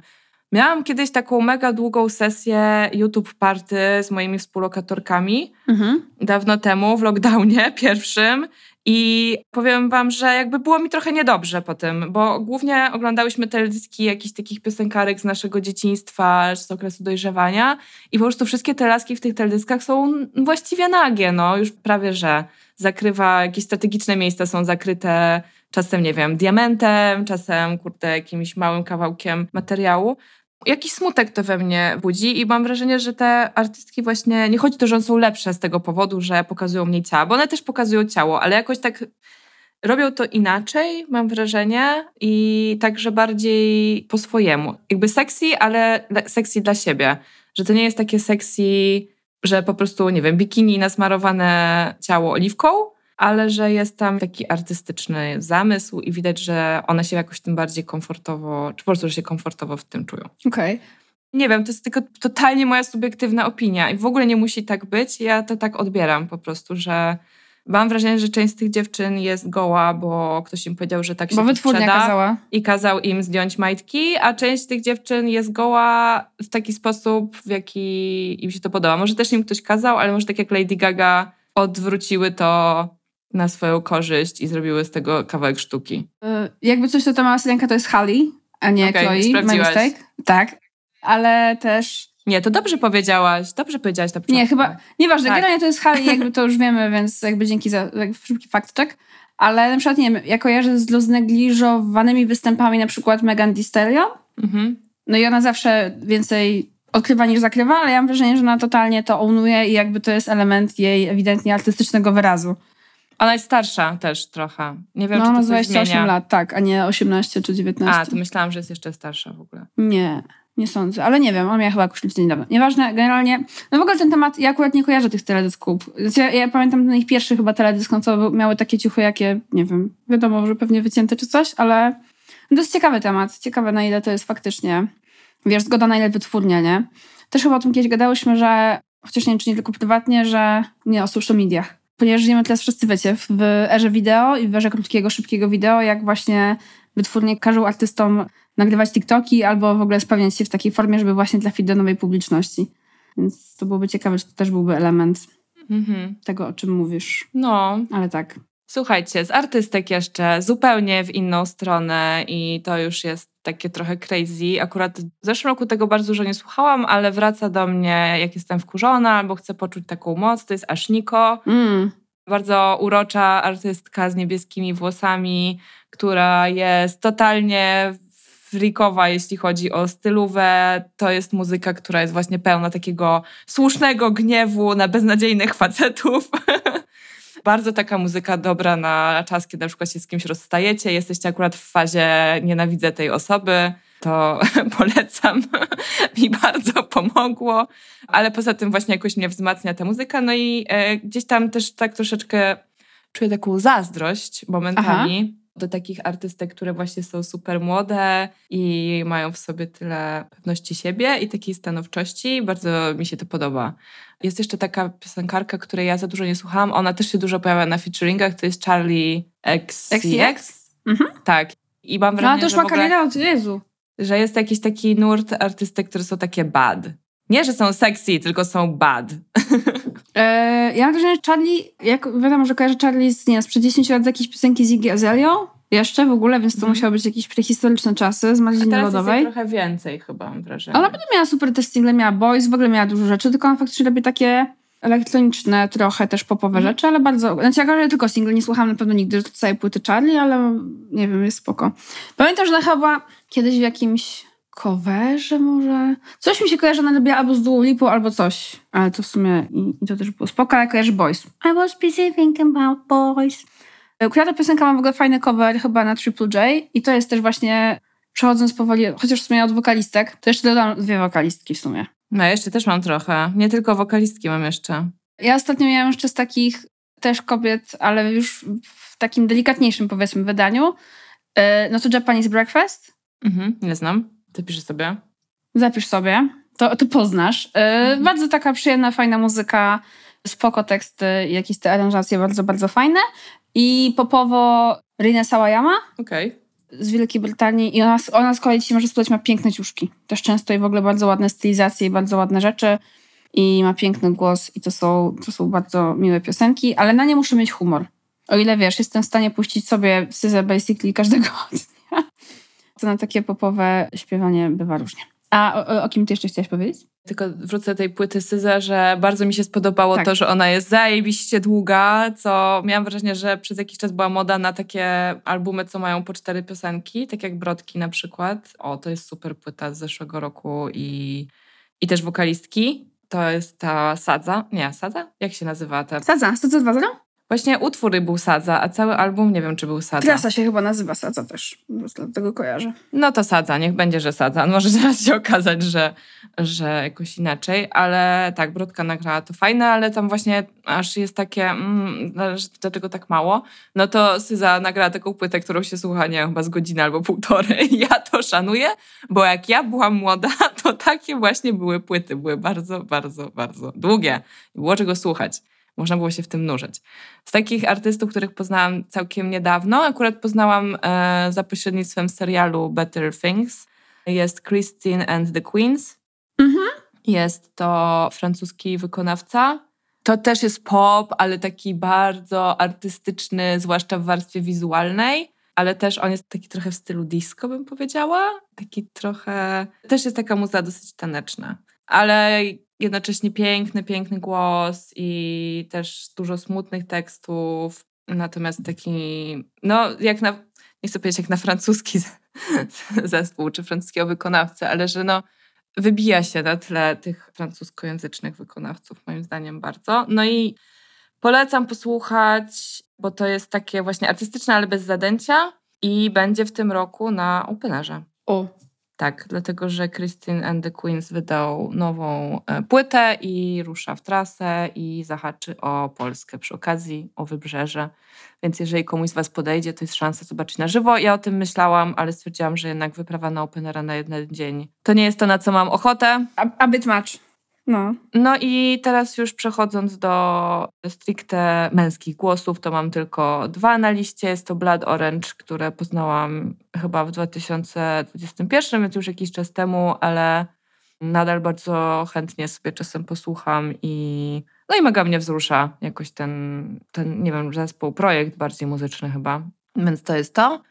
Miałam kiedyś taką mega długą sesję YouTube party z moimi współlokatorkami. Mhm. dawno temu, w lockdownie pierwszym. I powiem wam, że jakby było mi trochę niedobrze po tym, bo głównie oglądałyśmy teledyski jakichś takich piosenkarek z naszego dzieciństwa, z okresu dojrzewania. I po prostu wszystkie te laski w tych teledyskach są właściwie nagie, no. Już prawie, że zakrywa, jakieś strategiczne miejsca są zakryte. Czasem, nie wiem, diamentem, czasem, kurde, jakimś małym kawałkiem materiału jakiś smutek to we mnie budzi i mam wrażenie, że te artystki właśnie, nie chodzi to, że one są lepsze z tego powodu, że pokazują mniej ciała, bo one też pokazują ciało, ale jakoś tak robią to inaczej, mam wrażenie, i także bardziej po swojemu. Jakby sexy, ale sexy dla siebie. Że to nie jest takie sexy, że po prostu, nie wiem, bikini nasmarowane ciało oliwką, ale że jest tam taki artystyczny zamysł i widać, że one się jakoś tym bardziej komfortowo, czy po prostu, że się komfortowo w tym czują. Okej. Okay. Nie wiem, to jest tylko totalnie moja subiektywna opinia i w ogóle nie musi tak być. Ja to tak odbieram po prostu, że mam wrażenie, że część z tych dziewczyn jest goła, bo ktoś im powiedział, że tak się Bo wytwórnia kazała. I kazał im zdjąć majtki, a część z tych dziewczyn jest goła w taki sposób, w jaki im się to podoba. Może też im ktoś kazał, ale może tak jak Lady Gaga odwróciły to na swoją korzyść i zrobiły z tego kawałek sztuki. Y, jakby coś, to ta mała syrenka to jest Holly, a nie okay, Chloe. My mistake. Tak, ale też... Nie, to dobrze powiedziałaś. Dobrze powiedziałaś na początku. Nie, chyba... Nieważne, tak. generalnie to jest Holly, jakby to już wiemy, więc jakby dzięki za szybki fact check. Ale na przykład, nie wiem, ja kojarzę z znegliżowanymi występami na przykład Megan Thee Stallion. Mhm. No i ona zawsze więcej odkrywa niż zakrywa, ale ja mam wrażenie, że ona totalnie to ownuje i jakby to jest element jej ewidentnie artystycznego wyrazu. Ona jest starsza też trochę. Nie wiem, no, czy to ma 28 zmienia. lat, tak, a nie 18 czy 19. A, to myślałam, że jest jeszcze starsza w ogóle. Nie, nie sądzę, ale nie wiem, on miał chyba jakoś liczbę niedawno. Nieważne, generalnie, no w ogóle ten temat, ja akurat nie kojarzę tych teledysków. Znaczy, ja pamiętam ten ich pierwszy chyba teledysk, no co miały takie ciuchy, jakie, nie wiem, wiadomo, że pewnie wycięte czy coś, ale to jest ciekawy temat. Ciekawe, na ile to jest faktycznie, wiesz, zgoda na ile wytwórnia, nie? Też chyba o tym kiedyś gadałyśmy, że, chociaż nie czy nie tylko prywatnie, że nie o social mediach ponieważ żyjemy teraz wszyscy, wiecie, w erze wideo i w erze krótkiego, szybkiego wideo, jak właśnie wytwórnie każą artystom nagrywać TikToki albo w ogóle spełniać się w takiej formie, żeby właśnie trafić do nowej publiczności. Więc to byłoby ciekawe, czy to też byłby element. mhm. tego, o czym mówisz. No. Ale tak. Słuchajcie, z artystek jeszcze zupełnie w inną stronę i to już jest takie trochę crazy. Akurat w zeszłym roku tego bardzo dużo nie słuchałam, ale wraca do mnie, jak jestem wkurzona albo chcę poczuć taką moc. To jest Ashniko. Mm. Bardzo urocza artystka z niebieskimi włosami, która jest totalnie frikowa, jeśli chodzi o stylówę. To jest muzyka, która jest właśnie pełna takiego słusznego gniewu na beznadziejnych facetów. Bardzo taka muzyka dobra na czas, kiedy na przykład się z kimś rozstajecie, jesteście akurat w fazie nienawidzę tej osoby, to polecam. Mi bardzo pomogło, ale poza tym właśnie jakoś mnie wzmacnia ta muzyka. No i e, gdzieś tam też tak troszeczkę czuję taką zazdrość momentami. Aha do takich artystek, które właśnie są super młode i mają w sobie tyle pewności siebie i takiej stanowczości. Bardzo mi się to podoba. Jest jeszcze taka piosenkarka, której ja za dużo nie słuchałam. Ona też się dużo pojawia na featuringach. To jest Charlie XCX. Mhm. Tak. I mam wrażenie, no, to już ma karierę od Jezu. Że jest jakiś taki nurt artystek, które są takie bad. Nie, że są sexy, tylko są bad. E, ja mam wrażenie, że Charlie, jak wiadomo, że kojarzę Charlie z, nie, sprzed 10 lat z jakiejś piosenki z Iggy Azaleo jeszcze w ogóle, więc to mm. musiały być jakieś prehistoryczne czasy z Maliny Lodowej. Trochę więcej chyba, mam wrażenie. Ona potem miała super też single, miała Boys, w ogóle miała dużo rzeczy, tylko ona faktycznie robi takie elektroniczne, trochę też popowe mm. rzeczy, ale bardzo... Znaczy ja że tylko single, nie słuchałam na pewno nigdy całej płyty Charlie, ale nie wiem, jest spoko. Pamiętam, że ona chyba kiedyś w jakimś coverze może. Coś mi się kojarzy, ona robiła albo z Dua Lipu, albo coś. Ale to w sumie i, i to też było spoko, ale kojarzy Boys. I was busy thinking about boys. Która piosenka ma w ogóle fajny cover chyba na Triple J i to jest też właśnie przechodząc powoli, chociaż w sumie od wokalistek, to jeszcze dodam dwie wokalistki w sumie. No jeszcze też mam trochę. Nie tylko wokalistki mam jeszcze. Ja ostatnio miałam jeszcze z takich też kobiet, ale już w takim delikatniejszym powiedzmy wydaniu. E, no to Japanese Breakfast. Mhm, nie znam. Zapisz sobie. Zapisz sobie. To, to poznasz. Yy, mhm. Bardzo taka przyjemna, fajna muzyka, spoko teksty, jakieś te aranżacje bardzo, bardzo fajne. I popowo Rina Sawayama. Okej. Okay. Z Wielkiej Brytanii. I ona, ona z kolei ci może spodobać, ma piękne ciuszki. Też często i w ogóle bardzo ładne stylizacje i bardzo ładne rzeczy. I ma piękny głos i to są, to są bardzo miłe piosenki, ale na nie muszę mieć humor. O ile wiesz, jestem w stanie puścić sobie Syzę basically każdego dnia to na takie popowe śpiewanie bywa różnie. A o, o kim ty jeszcze chciałaś powiedzieć? Tylko wrócę do tej płyty Syza, że bardzo mi się spodobało tak. to, że ona jest zajebiście długa, co miałam wrażenie, że przez jakiś czas była moda na takie albumy, co mają po cztery piosenki, tak jak Brodki na przykład. O, to jest super płyta z zeszłego roku i, i też wokalistki. To jest ta Sadza. Nie, Sadza? Jak się nazywa ta? Sadza, Sadza 2.0? Właśnie utwór był Sadza, a cały album nie wiem, czy był Sadza. Trasa się chyba nazywa Sadza też, dlatego kojarzę. No to Sadza, niech będzie, że Sadza. Może zaraz się okazać, że, że jakoś inaczej, ale tak, Brodka nagrała to fajne, ale tam właśnie aż jest takie, mm, dlaczego tak mało? No to Syza nagrała taką płytę, którą się słucha, nie wiem, chyba z godziny albo półtorej. Ja to szanuję, bo jak ja byłam młoda, to takie właśnie były płyty. Były bardzo, bardzo, bardzo długie. Było czego słuchać. Można było się w tym nurzeć. Z takich artystów, których poznałam całkiem niedawno, akurat poznałam e, za pośrednictwem serialu Better Things, jest Christine and the Queens. Mhm. Jest to francuski wykonawca. To też jest pop, ale taki bardzo artystyczny, zwłaszcza w warstwie wizualnej. Ale też on jest taki trochę w stylu disco, bym powiedziała. Taki trochę. Też jest taka muza dosyć taneczna. Ale jednocześnie piękny, piękny głos i też dużo smutnych tekstów. Natomiast taki, no jak na, nie chcę powiedzieć jak na francuski zespół czy francuskiego wykonawcę, ale że no wybija się na tle tych francuskojęzycznych wykonawców, moim zdaniem bardzo. No i polecam posłuchać, bo to jest takie właśnie artystyczne, ale bez zadęcia i będzie w tym roku na Openerze. O, tak, dlatego że Christine and the Queens wydał nową e, płytę i rusza w trasę i zahaczy o Polskę przy okazji, o wybrzeże. Więc jeżeli komuś z Was podejdzie, to jest szansa zobaczyć na żywo. Ja o tym myślałam, ale stwierdziłam, że jednak wyprawa na Openera na jeden dzień to nie jest to, na co mam ochotę. A, a bit much. No. no i teraz już przechodząc do stricte męskich głosów, to mam tylko dwa na liście. Jest to Blood Orange, które poznałam chyba w 2021, więc już jakiś czas temu, ale nadal bardzo chętnie sobie czasem posłucham i No i mega mnie wzrusza jakoś ten, ten, nie wiem, zespół, projekt bardziej muzyczny chyba. Więc to jest to.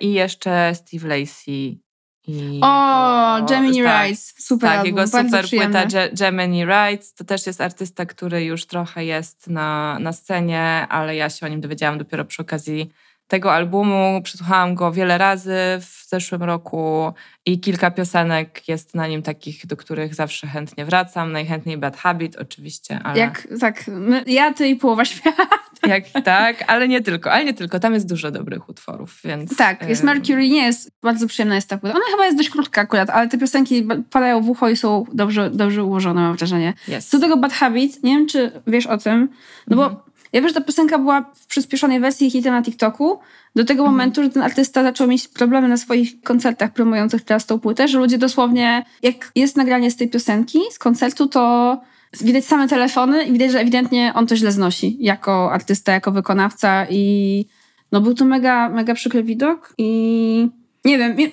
I jeszcze Steve Lacey. I o, jego, Gemini tak, Rights, super Tak, album, jego super przyjemne. płyta Ge- Gemini Rights. To też jest artysta, który już trochę jest na, na scenie, ale ja się o nim dowiedziałam dopiero przy okazji tego albumu. Przesłuchałam go wiele razy w zeszłym roku i kilka piosenek jest na nim takich, do których zawsze chętnie wracam. Najchętniej Bad Habit oczywiście, ale... Jak, tak, my, ja, ty i połowa świata. Jak tak, ale nie tylko, ale nie tylko. Tam jest dużo dobrych utworów, więc... Tak, jest Mercury, nie jest, bardzo przyjemna jest ta płyta. Ona chyba jest dość krótka akurat, ale te piosenki padają w ucho i są dobrze, dobrze ułożone, mam wrażenie. Jest. Co do tego Bad Habit, nie wiem, czy wiesz o tym, no bo Mhm. ja wiem, że ta piosenka była w przyspieszonej wersji hitem na TikToku, do tego Mhm. momentu, że ten artysta zaczął mieć problemy na swoich koncertach promujących teraz tą płytę, że ludzie dosłownie, jak jest nagranie z tej piosenki, z koncertu, to widać same telefony i widać, że ewidentnie on to źle znosi jako artysta, jako wykonawca i no był to mega, mega przykry widok i nie wiem, nie,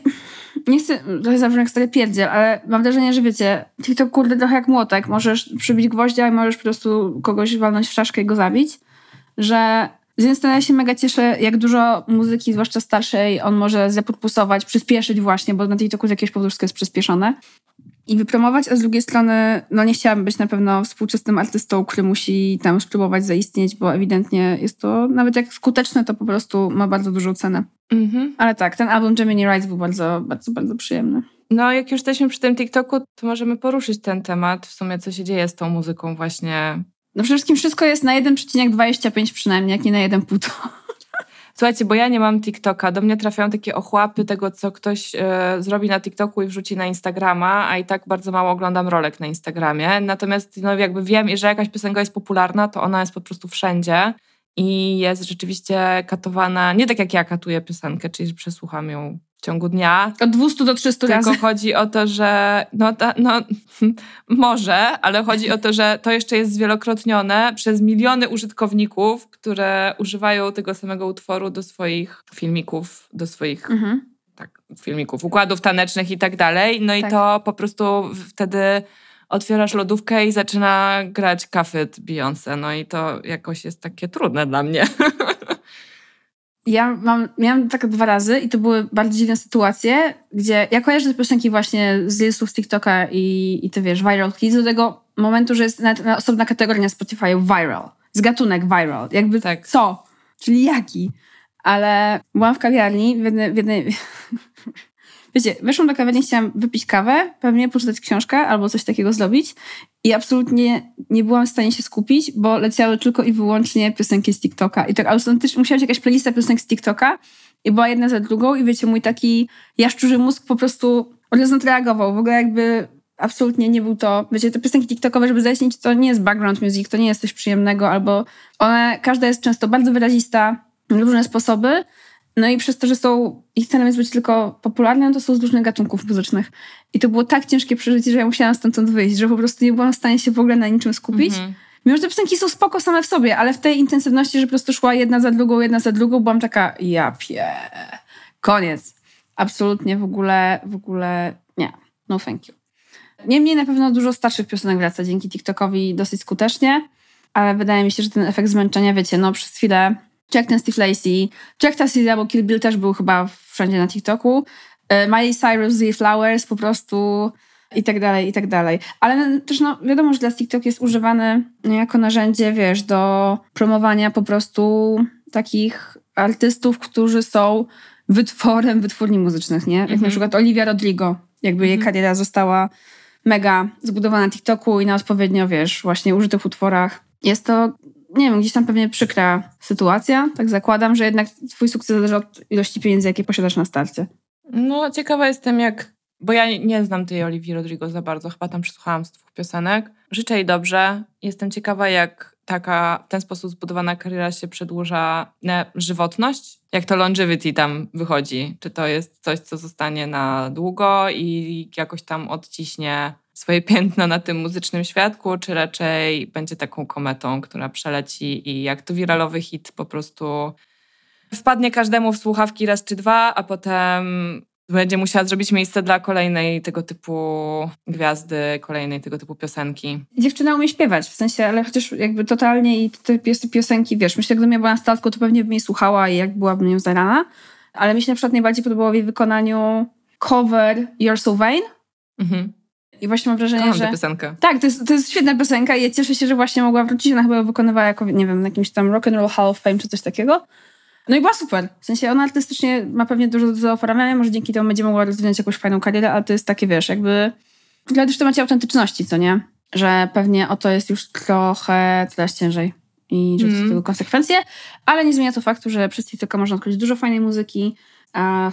nie chcę, trochę zabrzmi jak stary pierdziel, ale mam wrażenie, że wiecie, TikTok kurde trochę jak młotek, możesz przybić gwoździa i możesz po prostu kogoś walnąć w czaszkę i go zabić, że z jednej strony ja się mega cieszę, jak dużo muzyki, zwłaszcza starszej, on może zapodpusować, przyspieszyć właśnie, bo na TikToku z jakiegoś powodu jest przyspieszone i wypromować, a z drugiej strony, no nie chciałabym być na pewno współczesnym artystą, który musi tam spróbować zaistnieć, bo ewidentnie jest to, nawet jak skuteczne, to po prostu ma bardzo dużą cenę. Mhm. Ale tak, ten album Gemini Rights był bardzo, bardzo, bardzo przyjemny. No, jak już jesteśmy przy tym TikToku, to możemy poruszyć ten temat, w sumie co się dzieje z tą muzyką właśnie. No przede wszystkim wszystko jest na 1,25 przynajmniej, jak nie na 1,5. Słuchajcie, bo ja nie mam TikToka, do mnie trafiają takie ochłapy tego, co ktoś e, zrobi na TikToku i wrzuci na Instagrama, a i tak bardzo mało oglądam rolek na Instagramie. Natomiast no, jakby wiem, że jakaś piosenka jest popularna, to ona jest po prostu wszędzie i jest rzeczywiście katowana, nie tak jak ja katuję piosenkę, czyli przesłucham ją w ciągu dnia, Od 200 do 300 Tylko razy. chodzi o to, że no, ta, no może, ale chodzi o to, że to jeszcze jest zwielokrotnione przez miliony użytkowników, które używają tego samego utworu do swoich filmików, do swoich Mhm. tak, filmików, układów tanecznych i tak dalej. No i Tak. to po prostu wtedy otwierasz lodówkę i zaczyna grać kafet Beyoncé. No i to jakoś jest takie trudne dla mnie. Ja mam, miałam tak dwa razy i to były bardzo dziwne sytuacje, gdzie ja kojarzę te piosenki właśnie z listów z TikToka i, i ty wiesz, viral hits do tego momentu, że jest nawet na osobna kategoria na Spotify viral. Z gatunek viral. Jakby Tak. co? Czyli jaki? Ale byłam w kawiarni w jednej... W jednej Wiecie, weszłam do kawiarni, chciałam wypić kawę, pewnie poczytać książkę albo coś takiego zrobić i absolutnie nie byłam w stanie się skupić, bo leciały tylko i wyłącznie piosenki z TikToka. I tak automatycznie musiała być jakaś playlista piosenek z TikToka i była jedna za drugą i wiecie, mój taki jaszczurzy mózg po prostu od razu reagował. W ogóle jakby absolutnie nie był to... Wiecie, te piosenki TikTokowe, żeby zaistnieć, to nie jest background music, to nie jest coś przyjemnego, albo one, każda jest często bardzo wyrazista różne sposoby, no i przez to, że są, ich celem jest być tylko popularne, to są z różnych gatunków muzycznych. I to było tak ciężkie przeżycie, że ja musiałam stamtąd wyjść, że po prostu nie byłam w stanie się w ogóle na niczym skupić. Mhm. Mimo, że te piosenki są spoko same w sobie, ale w tej intensywności, że po prostu szła jedna za drugą, jedna za drugą, byłam taka, ja pie... Koniec. Absolutnie w ogóle, w ogóle nie. No thank you. Niemniej na pewno dużo starszych piosenek wraca dzięki TikTokowi dosyć skutecznie, ale wydaje mi się, że ten efekt zmęczenia, wiecie, no przez chwilę jak ten Steve Lacey, czy jak ta Sia, bo Kill Bill też był chyba wszędzie na TikToku, e, Miley Cyrus, The Flowers po prostu i tak dalej, i tak dalej. Ale też no, wiadomo, że dla TikTok jest używany jako narzędzie, wiesz, do promowania po prostu takich artystów, którzy są wytworem wytwórni muzycznych, nie? Jak Mhm. na przykład Olivia Rodrigo, jakby jej Mhm. kariera została mega zbudowana na TikToku i na odpowiednio, wiesz, właśnie użytych utworach. Jest to, nie wiem, gdzieś tam pewnie przykra sytuacja, tak zakładam, że jednak twój sukces zależy od ilości pieniędzy, jakie posiadasz na starcie. No, ciekawa jestem, jak. Bo ja nie znam tej Oliwii Rodrigo za bardzo, chyba tam przesłuchałam z dwóch piosenek. Życzę jej dobrze. Jestem ciekawa, jak taka w ten sposób zbudowana kariera się przedłuża na żywotność. Jak to longevity tam wychodzi. Czy to jest coś, co zostanie na długo i jakoś tam odciśnie swoje piętno na tym muzycznym świadku, czy raczej będzie taką kometą, która przeleci i jak to wiralowy hit po prostu wpadnie każdemu w słuchawki raz czy dwa, a potem będzie musiała zrobić miejsce dla kolejnej tego typu gwiazdy, kolejnej tego typu piosenki. Dziewczyna umie śpiewać, w sensie, ale chociaż jakby totalnie i te pios piosenki, wiesz, myślę, gdybym ja była na statku, to pewnie bym jej słuchała i jak byłabym nią zarana, ale mi się na przykład najbardziej podobało w jej wykonaniu cover You're So Vain. Mhm. I właśnie mam wrażenie, Kocham że... piosenkę. Tak, to jest, to jest świetna piosenka i ja cieszę się, że właśnie mogła wrócić. Ona chyba wykonywała jako, nie wiem, na jakimś tam Rock and Roll Hall of Fame czy coś takiego. No i była super. W sensie ona artystycznie ma pewnie dużo do zaoferowania, może dzięki temu będzie mogła rozwinąć jakąś fajną karierę, ale to jest takie, wiesz, jakby... Ale też w temacie autentyczności, co nie? Że pewnie o to jest już trochę coraz ciężej i że to mm. są tego konsekwencje, ale nie zmienia to faktu, że przez TikToka można odkryć dużo fajnej muzyki,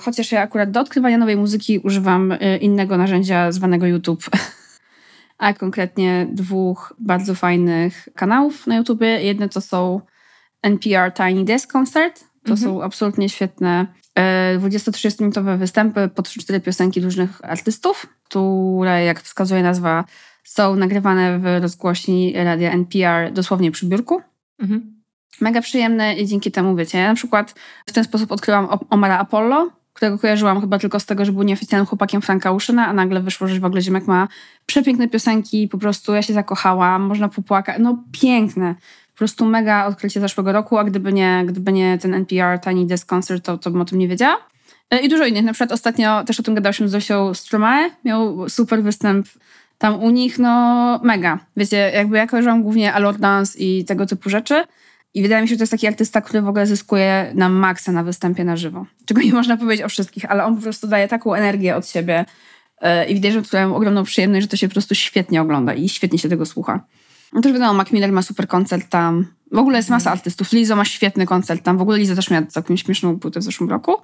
chociaż ja akurat do odkrywania nowej muzyki używam y, innego narzędzia zwanego YouTube, a konkretnie dwóch bardzo fajnych kanałów na YouTube. Jedne to są NPR Tiny Desk Concert, to mhm. są absolutnie świetne 20-30-minutowe e, występy po 3-4 piosenki różnych artystów, które, jak wskazuje nazwa, są nagrywane w rozgłośni radia NPR dosłownie przy biurku. Mhm. Mega przyjemne i dzięki temu, wiecie, ja na przykład w ten sposób odkryłam Omara Apollo, którego kojarzyłam chyba tylko z tego, że był nieoficjalnym chłopakiem Franka Uszyna, a nagle wyszło, że w ogóle Ziemek ma przepiękne piosenki, po prostu ja się zakochałam, można popłakać, no piękne po prostu mega odkrycie zeszłego roku, a gdyby nie, gdyby nie ten NPR Tiny Desk Concert, to, to bym o tym nie wiedziała. E, I dużo innych. Na przykład ostatnio też o tym gadałyśmy z Zosią Stromae. Miał super występ tam u nich, no mega. Wiecie, jakby ja kojarzyłam głównie Allure Dance i tego typu rzeczy. I wydaje mi się, że to jest taki artysta, który w ogóle zyskuje na maksa na występie na żywo. Czego nie można powiedzieć o wszystkich, ale on po prostu daje taką energię od siebie. E, I widać, że mam ogromną przyjemność, że to się po prostu świetnie ogląda i świetnie się tego słucha. No też wiadomo, Mac Miller ma super koncert tam. W ogóle jest masa mhm. artystów. Lizo ma świetny koncert tam. W ogóle Lizo też miała całkiem śmieszną płytę w zeszłym roku.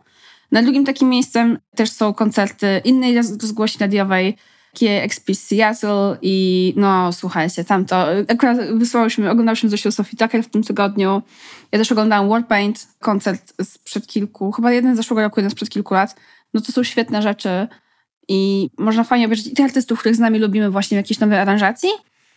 Na drugim takim miejscem też są koncerty innej rozgłośni radiowej, KXP Seattle i no słuchajcie, tam to akurat wysłałyśmy, oglądałyśmy Zosią Sophie Tucker w tym tygodniu. Ja też oglądałam Warpaint, koncert sprzed kilku, chyba jeden z zeszłego roku, jeden sprzed kilku lat. No to są świetne rzeczy i można fajnie obejrzeć i tych artystów, których z nami lubimy właśnie w jakiejś nowej aranżacji,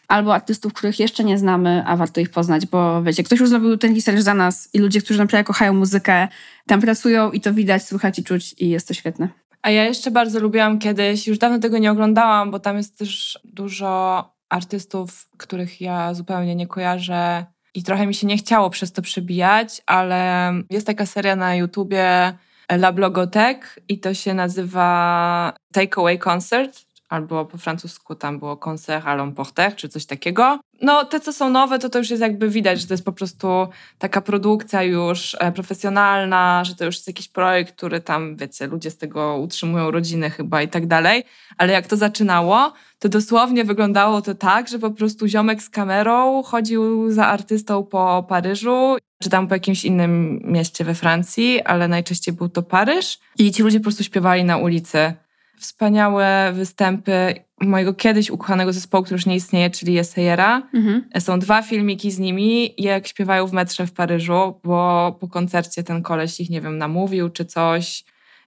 albo artystów, których jeszcze nie znamy, a warto ich poznać, bo wiecie, ktoś już zrobił ten research za nas i ludzie, którzy naprawdę kochają muzykę, tam pracują i to widać, słychać i czuć i jest to świetne. A ja jeszcze bardzo lubiłam kiedyś, już dawno tego nie oglądałam, bo tam jest też dużo artystów, których ja zupełnie nie kojarzę i trochę mi się nie chciało przez to przebijać, ale jest taka seria na YouTubie La Blogotek i to się nazywa Takeaway Concert, albo po francusku tam było concert à l'emporter, czy coś takiego. No te, co są nowe, to to już jest jakby widać, że to jest po prostu taka produkcja już e, profesjonalna, że to już jest jakiś projekt, który tam, wiecie, ludzie z tego utrzymują rodziny chyba i tak dalej. Ale jak to zaczynało, to dosłownie wyglądało to tak, że po prostu ziomek z kamerą chodził za artystą po Paryżu, czy tam po jakimś innym mieście we Francji, ale najczęściej był to Paryż. I ci ludzie po prostu śpiewali na ulicy wspaniałe występy mojego kiedyś ukochanego zespołu, który już nie istnieje, czyli Essayera. Mhm. Są dwa filmiki z nimi, jak śpiewają w metrze w Paryżu, bo po koncercie ten koleś ich, nie wiem, namówił czy coś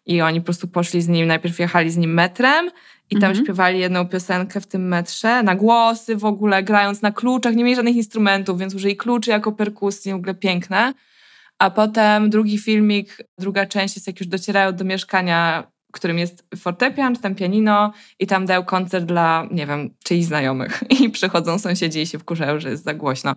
i oni po prostu poszli z nim, najpierw jechali z nim metrem i tam mhm. śpiewali jedną piosenkę w tym metrze, na głosy w ogóle, grając na kluczach, nie mieli żadnych instrumentów, więc użyli kluczy jako perkusji, w ogóle piękne. A potem drugi filmik, druga część jest jak już docierają do mieszkania którym jest fortepian, czy tam pianino i tam dał koncert dla, nie wiem, czyichś znajomych i przychodzą sąsiedzi i się wkurzają, że jest za głośno.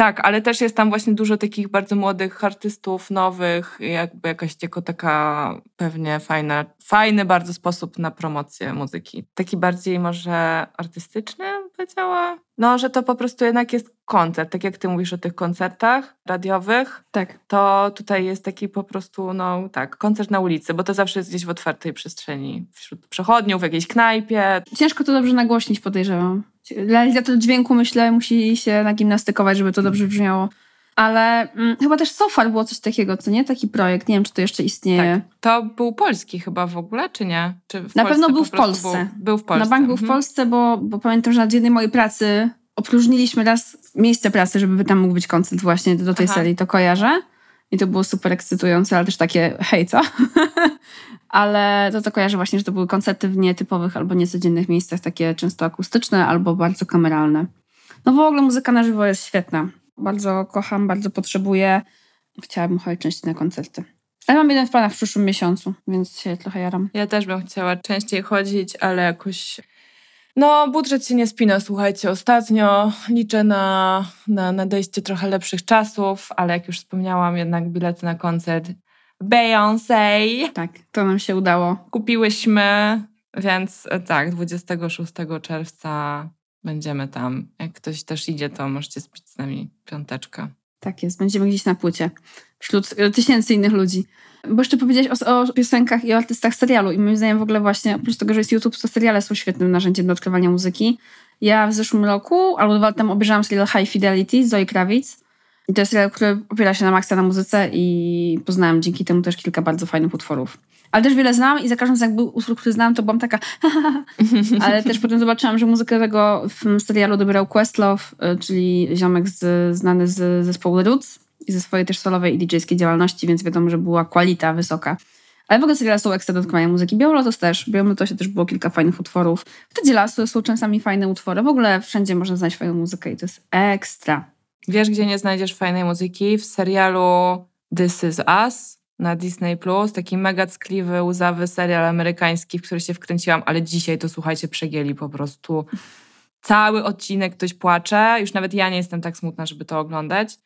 Tak, ale też jest tam właśnie dużo takich bardzo młodych artystów, nowych, jakby jakaś tylko taka pewnie fajna, fajny bardzo sposób na promocję muzyki. Taki bardziej może artystyczny, powiedziała. No, że to po prostu jednak jest koncert, tak jak ty mówisz o tych koncertach radiowych. Tak. To tutaj jest taki po prostu, no tak, koncert na ulicy, bo to zawsze jest gdzieś w otwartej przestrzeni, wśród przechodniów, w jakiejś knajpie. Ciężko to dobrze nagłośnić, podejrzewam. Realizator dźwięku, myślę, musi się nagimnastykować, żeby to dobrze brzmiało. Ale mm, chyba też Sofar było coś takiego, co nie? Taki projekt, nie wiem, czy to jeszcze istnieje. Tak. To był polski chyba w ogóle, czy nie? Czy na pewno był w Polsce. Był, był, w Polsce. Na bank był w mhm. Polsce, bo, bo pamiętam, że na jednej mojej pracy opróżniliśmy raz miejsce pracy, żeby tam mógł być koncert właśnie do tej Aha. serii, to kojarzę. I to było super ekscytujące, ale też takie hej, co? ale to to kojarzę właśnie, że to były koncerty w nietypowych albo niecodziennych miejscach, takie często akustyczne albo bardzo kameralne. No w ogóle muzyka na żywo jest świetna. Bardzo kocham, bardzo potrzebuję. Chciałabym chodzić częściej na koncerty. Ale mam jeden w planach w przyszłym miesiącu, więc się trochę jaram. Ja też bym chciała częściej chodzić, ale jakoś... No, budżet się nie spina, słuchajcie. Ostatnio liczę na, na nadejście trochę lepszych czasów, ale jak już wspomniałam, jednak bilety na koncert Beyoncé Tak, to nam się udało. kupiłyśmy, więc e, tak, 26 czerwca będziemy tam. Jak ktoś też idzie, to możecie spić z nami piąteczkę. Tak jest, będziemy gdzieś na płycie. Wśród e, tysięcy innych ludzi. Bo jeszcze powiedziałeś o, o piosenkach i o artystach serialu. I moim zdaniem w ogóle właśnie, oprócz tego, że jest YouTube, to seriale są świetnym narzędziem do odkrywania muzyki. Ja w zeszłym roku, albo dwa temu obejrzałam serial High Fidelity z Zoe Kravitz. I to jest serial, który opiera się na maksa na muzyce i poznałam dzięki temu też kilka bardzo fajnych utworów. Ale też wiele znam i za każdym jak był utwór, który znałam, to byłam taka Ale też potem zobaczyłam, że muzykę tego w serialu dobierał Questlove, y, czyli ziomek z, znany z zespołu The Roots i ze swojej też solowej i DJ-skiej działalności, więc wiadomo, że była kwalita wysoka. Ale w ogóle seriale są ekstra odkrywania muzyki. Białolotos też. Białolotosie też było kilka fajnych utworów. W Tedzie Lasu są czasami fajne utwory. W ogóle wszędzie można znaleźć fajną muzykę i to jest ekstra. Wiesz, gdzie nie znajdziesz fajnej muzyki? W serialu This Is Us na Disney+. Plus, Taki mega ckliwy, łzawy serial amerykański, w który się wkręciłam, ale dzisiaj to słuchajcie, przegięli po prostu. Cały odcinek ktoś płacze. Już nawet ja nie jestem tak smutna, żeby to oglądać.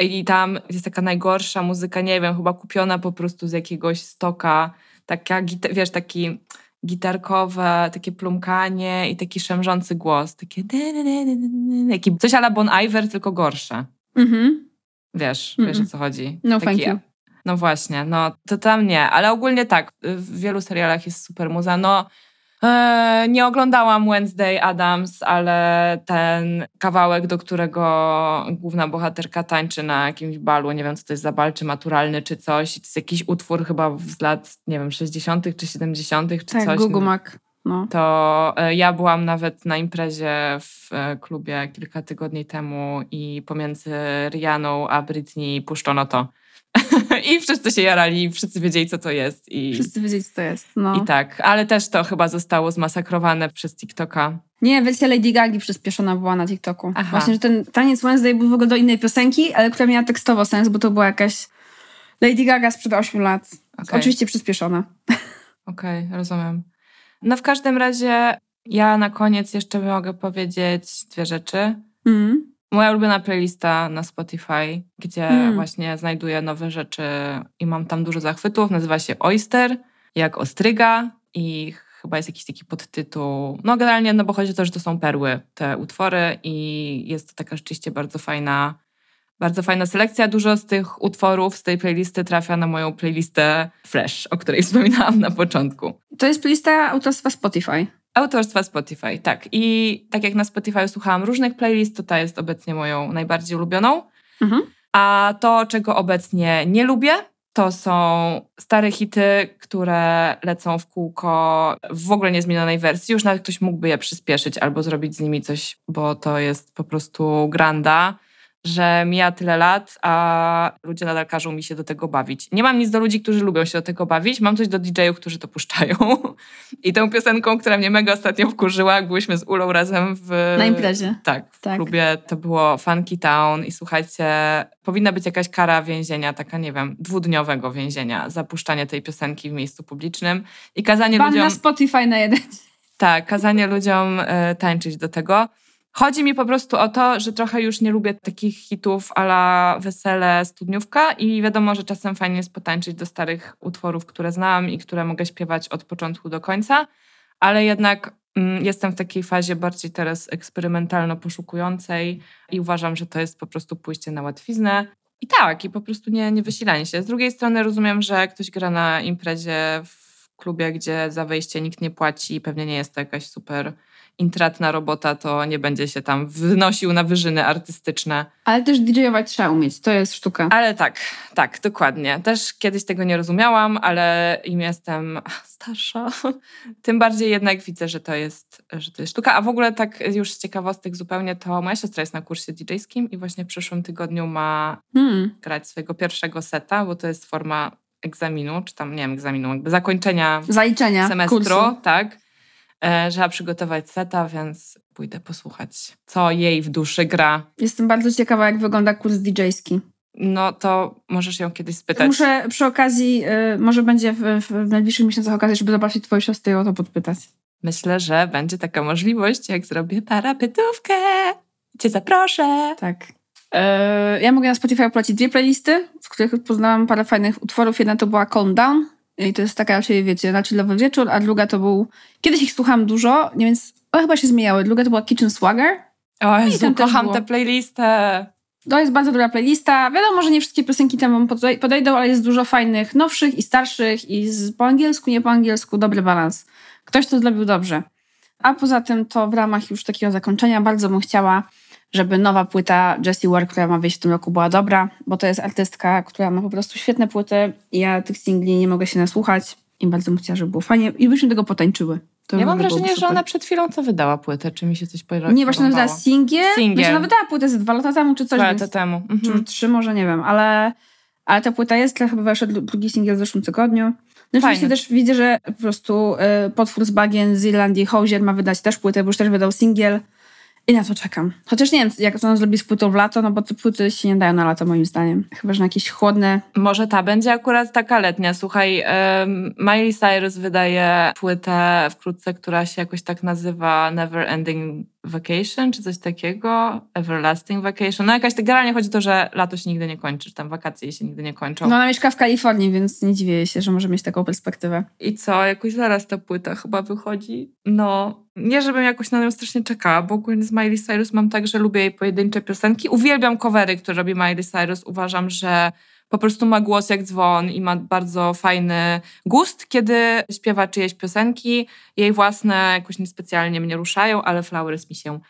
I tam jest taka najgorsza muzyka, nie wiem, chyba kupiona po prostu z jakiegoś stoka. Taka, wiesz, taki gitarkowe, takie plumkanie i taki szemrzący głos. Takie taki coś ala Bon Iver, tylko gorsze. Mhm. Wiesz, Mm-mm. wiesz o co chodzi. No, Taki- thank you. No właśnie, no to tam nie, ale ogólnie tak, w wielu serialach jest super muza. No nie oglądałam Wednesday Adams, ale ten kawałek, do którego główna bohaterka tańczy na jakimś balu, nie wiem co to jest za bal, czy maturalny, czy coś. To jest jakiś utwór chyba z lat, nie wiem, 60. czy 70. czy Tak, coś. Mac. No. To e, ja byłam nawet na imprezie w e, klubie kilka tygodni temu i pomiędzy Rianą a Britney puszczono to. I wszyscy się jarali, i wszyscy wiedzieli, co to jest. I, Wszyscy wiedzieli, co to jest. No. I tak, ale też to chyba zostało zmasakrowane przez TikToka. Nie, wersja Lady Gagi przyspieszona była na TikToku. Aha. Właśnie, że ten taniec Wednesday był w ogóle do innej piosenki, ale która miała tekstowo sens, bo to była jakaś Lady Gaga sprzed 8 lat. Okej. Oczywiście przyspieszona. Okej, rozumiem. No w każdym razie ja na koniec jeszcze mogę powiedzieć dwie rzeczy. Mm. Moja ulubiona playlista na Spotify, gdzie Mm. właśnie znajduję nowe rzeczy i mam tam dużo zachwytów. Nazywa się Oyster, jak ostryga i chyba jest jakiś taki podtytuł. No generalnie, no bo chodzi o to, że to są perły, te utwory i jest to taka rzeczywiście bardzo fajna, bardzo fajna selekcja. Dużo z tych utworów z tej playlisty trafia na moją playlistę Fresh, o której wspominałam na początku. To jest playlista autorstwa Spotify. Autorstwa Spotify, tak. I tak jak na Spotify słuchałam różnych playlist, to ta jest obecnie moją najbardziej ulubioną. Mhm. A to, czego obecnie nie lubię, to są stare hity, które lecą w kółko w w ogóle niezmienionej wersji. Już nawet ktoś mógłby je przyspieszyć albo zrobić z nimi coś, bo to jest po prostu granda, że mija tyle lat, a ludzie nadal każą mi się do tego bawić. Nie mam nic do ludzi, którzy lubią się do tego bawić, mam coś do DJ-ów, którzy to puszczają. I tą piosenką, która mnie mega ostatnio wkurzyła, jak byłyśmy z Ulą razem w... Na imprezie. Tak, w Tak. klubie to było Funky Town i słuchajcie, powinna być jakaś kara więzienia, taka nie wiem, dwudniowego więzienia, za puszczanie tej piosenki w miejscu publicznym i kazanie Ban ludziom, na Spotify na jeden. tak, kazanie ludziom e, tańczyć do tego. Chodzi mi po prostu o to, że trochę już nie lubię takich hitów ala wesele, studniówka i wiadomo, że czasem fajnie jest potańczyć do starych utworów, które znam i które mogę śpiewać od początku do końca, ale jednak mm, jestem w takiej fazie bardziej teraz eksperymentalno-poszukującej i uważam, że to jest po prostu pójście na łatwiznę. I tak, i po prostu nie, nie wysilanie się. Z drugiej strony rozumiem, że ktoś gra na imprezie w klubie, gdzie za wejście nikt nie płaci i pewnie nie jest to jakaś super intratna robota, to nie będzie się tam wynosił na wyżyny artystyczne. Ale też DJ-ować trzeba umieć, to jest sztuka. Ale tak, tak, dokładnie. Też kiedyś tego nie rozumiałam, ale im jestem starsza, tym bardziej jednak widzę, że to jest, że to jest sztuka. A w ogóle tak już z ciekawostek zupełnie, to moja siostra jest na kursie DJ-skim i właśnie w przyszłym tygodniu ma Hmm. grać swojego pierwszego seta, bo to jest forma egzaminu, czy tam, nie wiem, egzaminu, jakby zakończenia Zaliczenia semestru, kursu. tak. E, Trzeba przygotować seta, więc pójdę posłuchać, co jej w duszy gra. Jestem bardzo ciekawa, jak wygląda kurs DJ-ski. no to możesz ją kiedyś spytać. Muszę przy okazji, y, może będzie w, w najbliższych miesiącach okazji, żeby zobaczyć twoją siostrę i o to podpytać. Myślę, że będzie taka możliwość, jak zrobię parapytówkę. Cię zaproszę. Tak. E, ja mogę na Spotify polecić dwie playlisty, w których poznałam parę fajnych utworów. Jedna to była Calm Down i to jest taka raczej, wiecie, na chillowy wieczór, a druga to był... Kiedyś ich słuchałam dużo, nie więc one chyba się zmieniały. Druga to była Kitchen Swagger. O Jezu, kocham tę playlistę. To jest bardzo dobra playlista. Wiadomo, że nie wszystkie piosenki tam wam podejdą, ale jest dużo fajnych, nowszych i starszych i z, po angielsku, nie po angielsku. Dobry balans. Ktoś to zrobił dobrze. A poza tym to w ramach już takiego zakończenia bardzo bym chciała żeby nowa płyta Jessie Ware, która ma wyjść w tym roku, była dobra, bo to jest artystka, która ma po prostu świetne płyty ja tych singli nie mogę się nasłuchać i bardzo bym chciała, żeby było fajnie i byśmy tego potańczyły. To ja mam wrażenie, że ona przed chwilą co wydała płytę, czy mi się coś pojawiło? Nie, właśnie ona wydała singiel. singiel. Ona wydała płytę z dwa lata temu, czy coś. Dwa lata temu. Mhm. Czy trzy, może nie wiem, ale, ale ta płyta jest, chyba wyszedł drugi singiel w zeszłym tygodniu. No oczywiście też widzę, że po prostu y, potwór z bagien z Irlandii, Hozier ma wydać też płytę, bo już też wydał singiel. I na to czekam. Chociaż nie wiem, jak to on zrobi z płytą w lato, no bo te płyty się nie dają na lato moim zdaniem. Chyba, że na jakieś chłodne... Może ta będzie akurat taka letnia. Słuchaj, um, Miley Cyrus wydaje płytę wkrótce, która się jakoś tak nazywa Never Ending Vacation, czy coś takiego, Everlasting Vacation. No jakaś, generalnie chodzi o to, że lato się nigdy nie kończy, czy tam wakacje się nigdy nie kończą. No ona mieszka w Kalifornii, więc nie dziwię się, że może mieć taką perspektywę. I co, jakoś zaraz ta płyta chyba wychodzi. No, nie żebym jakoś na nią strasznie czekała, bo ogólnie z Miley Cyrus mam tak, że lubię jej pojedyncze piosenki. Uwielbiam covery, które robi Miley Cyrus. Uważam, że po prostu ma głos jak dzwon i ma bardzo fajny gust, kiedy śpiewa czyjeś piosenki. Jej własne jakoś niespecjalnie mnie ruszają, ale Flowers mi się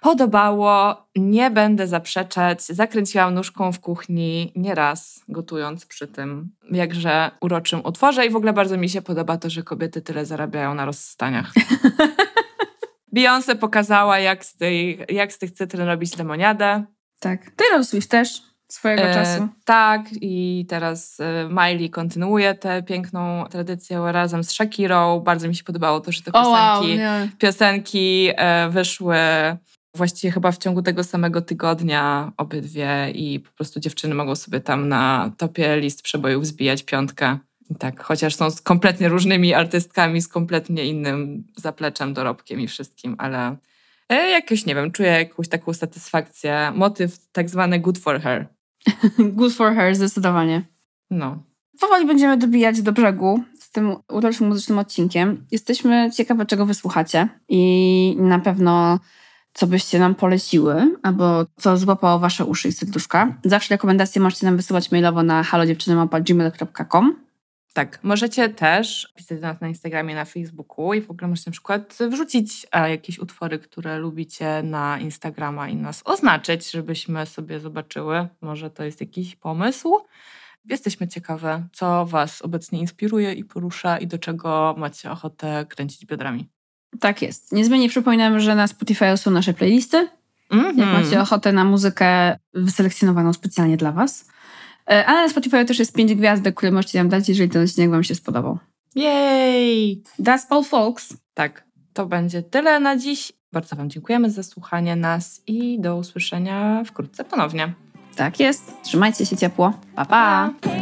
podobało. Nie będę zaprzeczać. Zakręciłam nóżką w kuchni nieraz, gotując przy tym jakże uroczym utworze i w ogóle bardzo mi się podoba to, że kobiety tyle zarabiają na rozstaniach. Beyoncé pokazała, jak z, tej, jak z tych cytryn robić lemoniadę. Tak. Taylor Swift też swojego e, czasu. Tak, i teraz e, Miley kontynuuje tę piękną tradycję razem z Shakirą. Bardzo mi się podobało to, że te piosenki, oh, wow, piosenki e, wyszły właściwie chyba w ciągu tego samego tygodnia obydwie i po prostu dziewczyny mogą sobie tam na topie list przebojów zbijać piątkę. I tak, chociaż są z kompletnie różnymi artystkami, z kompletnie innym zapleczem, dorobkiem i wszystkim, ale e, jakoś, nie wiem, czuję jakąś taką satysfakcję. Motyw tak zwany good for her. Good for her, zdecydowanie. No. Powoli będziemy dobijać do brzegu z tym uroczym muzycznym odcinkiem. Jesteśmy ciekawe, czego wysłuchacie i na pewno co byście nam poleciły, albo co złapało wasze uszy i serduszka. Zawsze rekomendacje możecie nam wysyłać mailowo na halodziewczyny.gmail.com tak, możecie też pisać do nas na Instagramie, na Facebooku i w ogóle możecie na przykład wrzucić jakieś utwory, które lubicie na Instagrama i nas oznaczyć, żebyśmy sobie zobaczyły. Może to jest jakiś pomysł. Jesteśmy ciekawe, co Was obecnie inspiruje i porusza i do czego macie ochotę kręcić biodrami. Tak jest. Niezmiennie przypominam, że na Spotify są nasze playlisty. Mm -hmm. Jak macie ochotę na muzykę wyselekcjonowaną specjalnie dla Was. Ale na Spotify też jest pięć gwiazdek, które możecie nam dać, jeżeli ten odcinek Wam się spodobał. Yay! That's all folks. Tak, to będzie tyle na dziś. Bardzo Wam dziękujemy za słuchanie nas i do usłyszenia wkrótce ponownie. Tak jest. Trzymajcie się ciepło. Pa, pa! pa.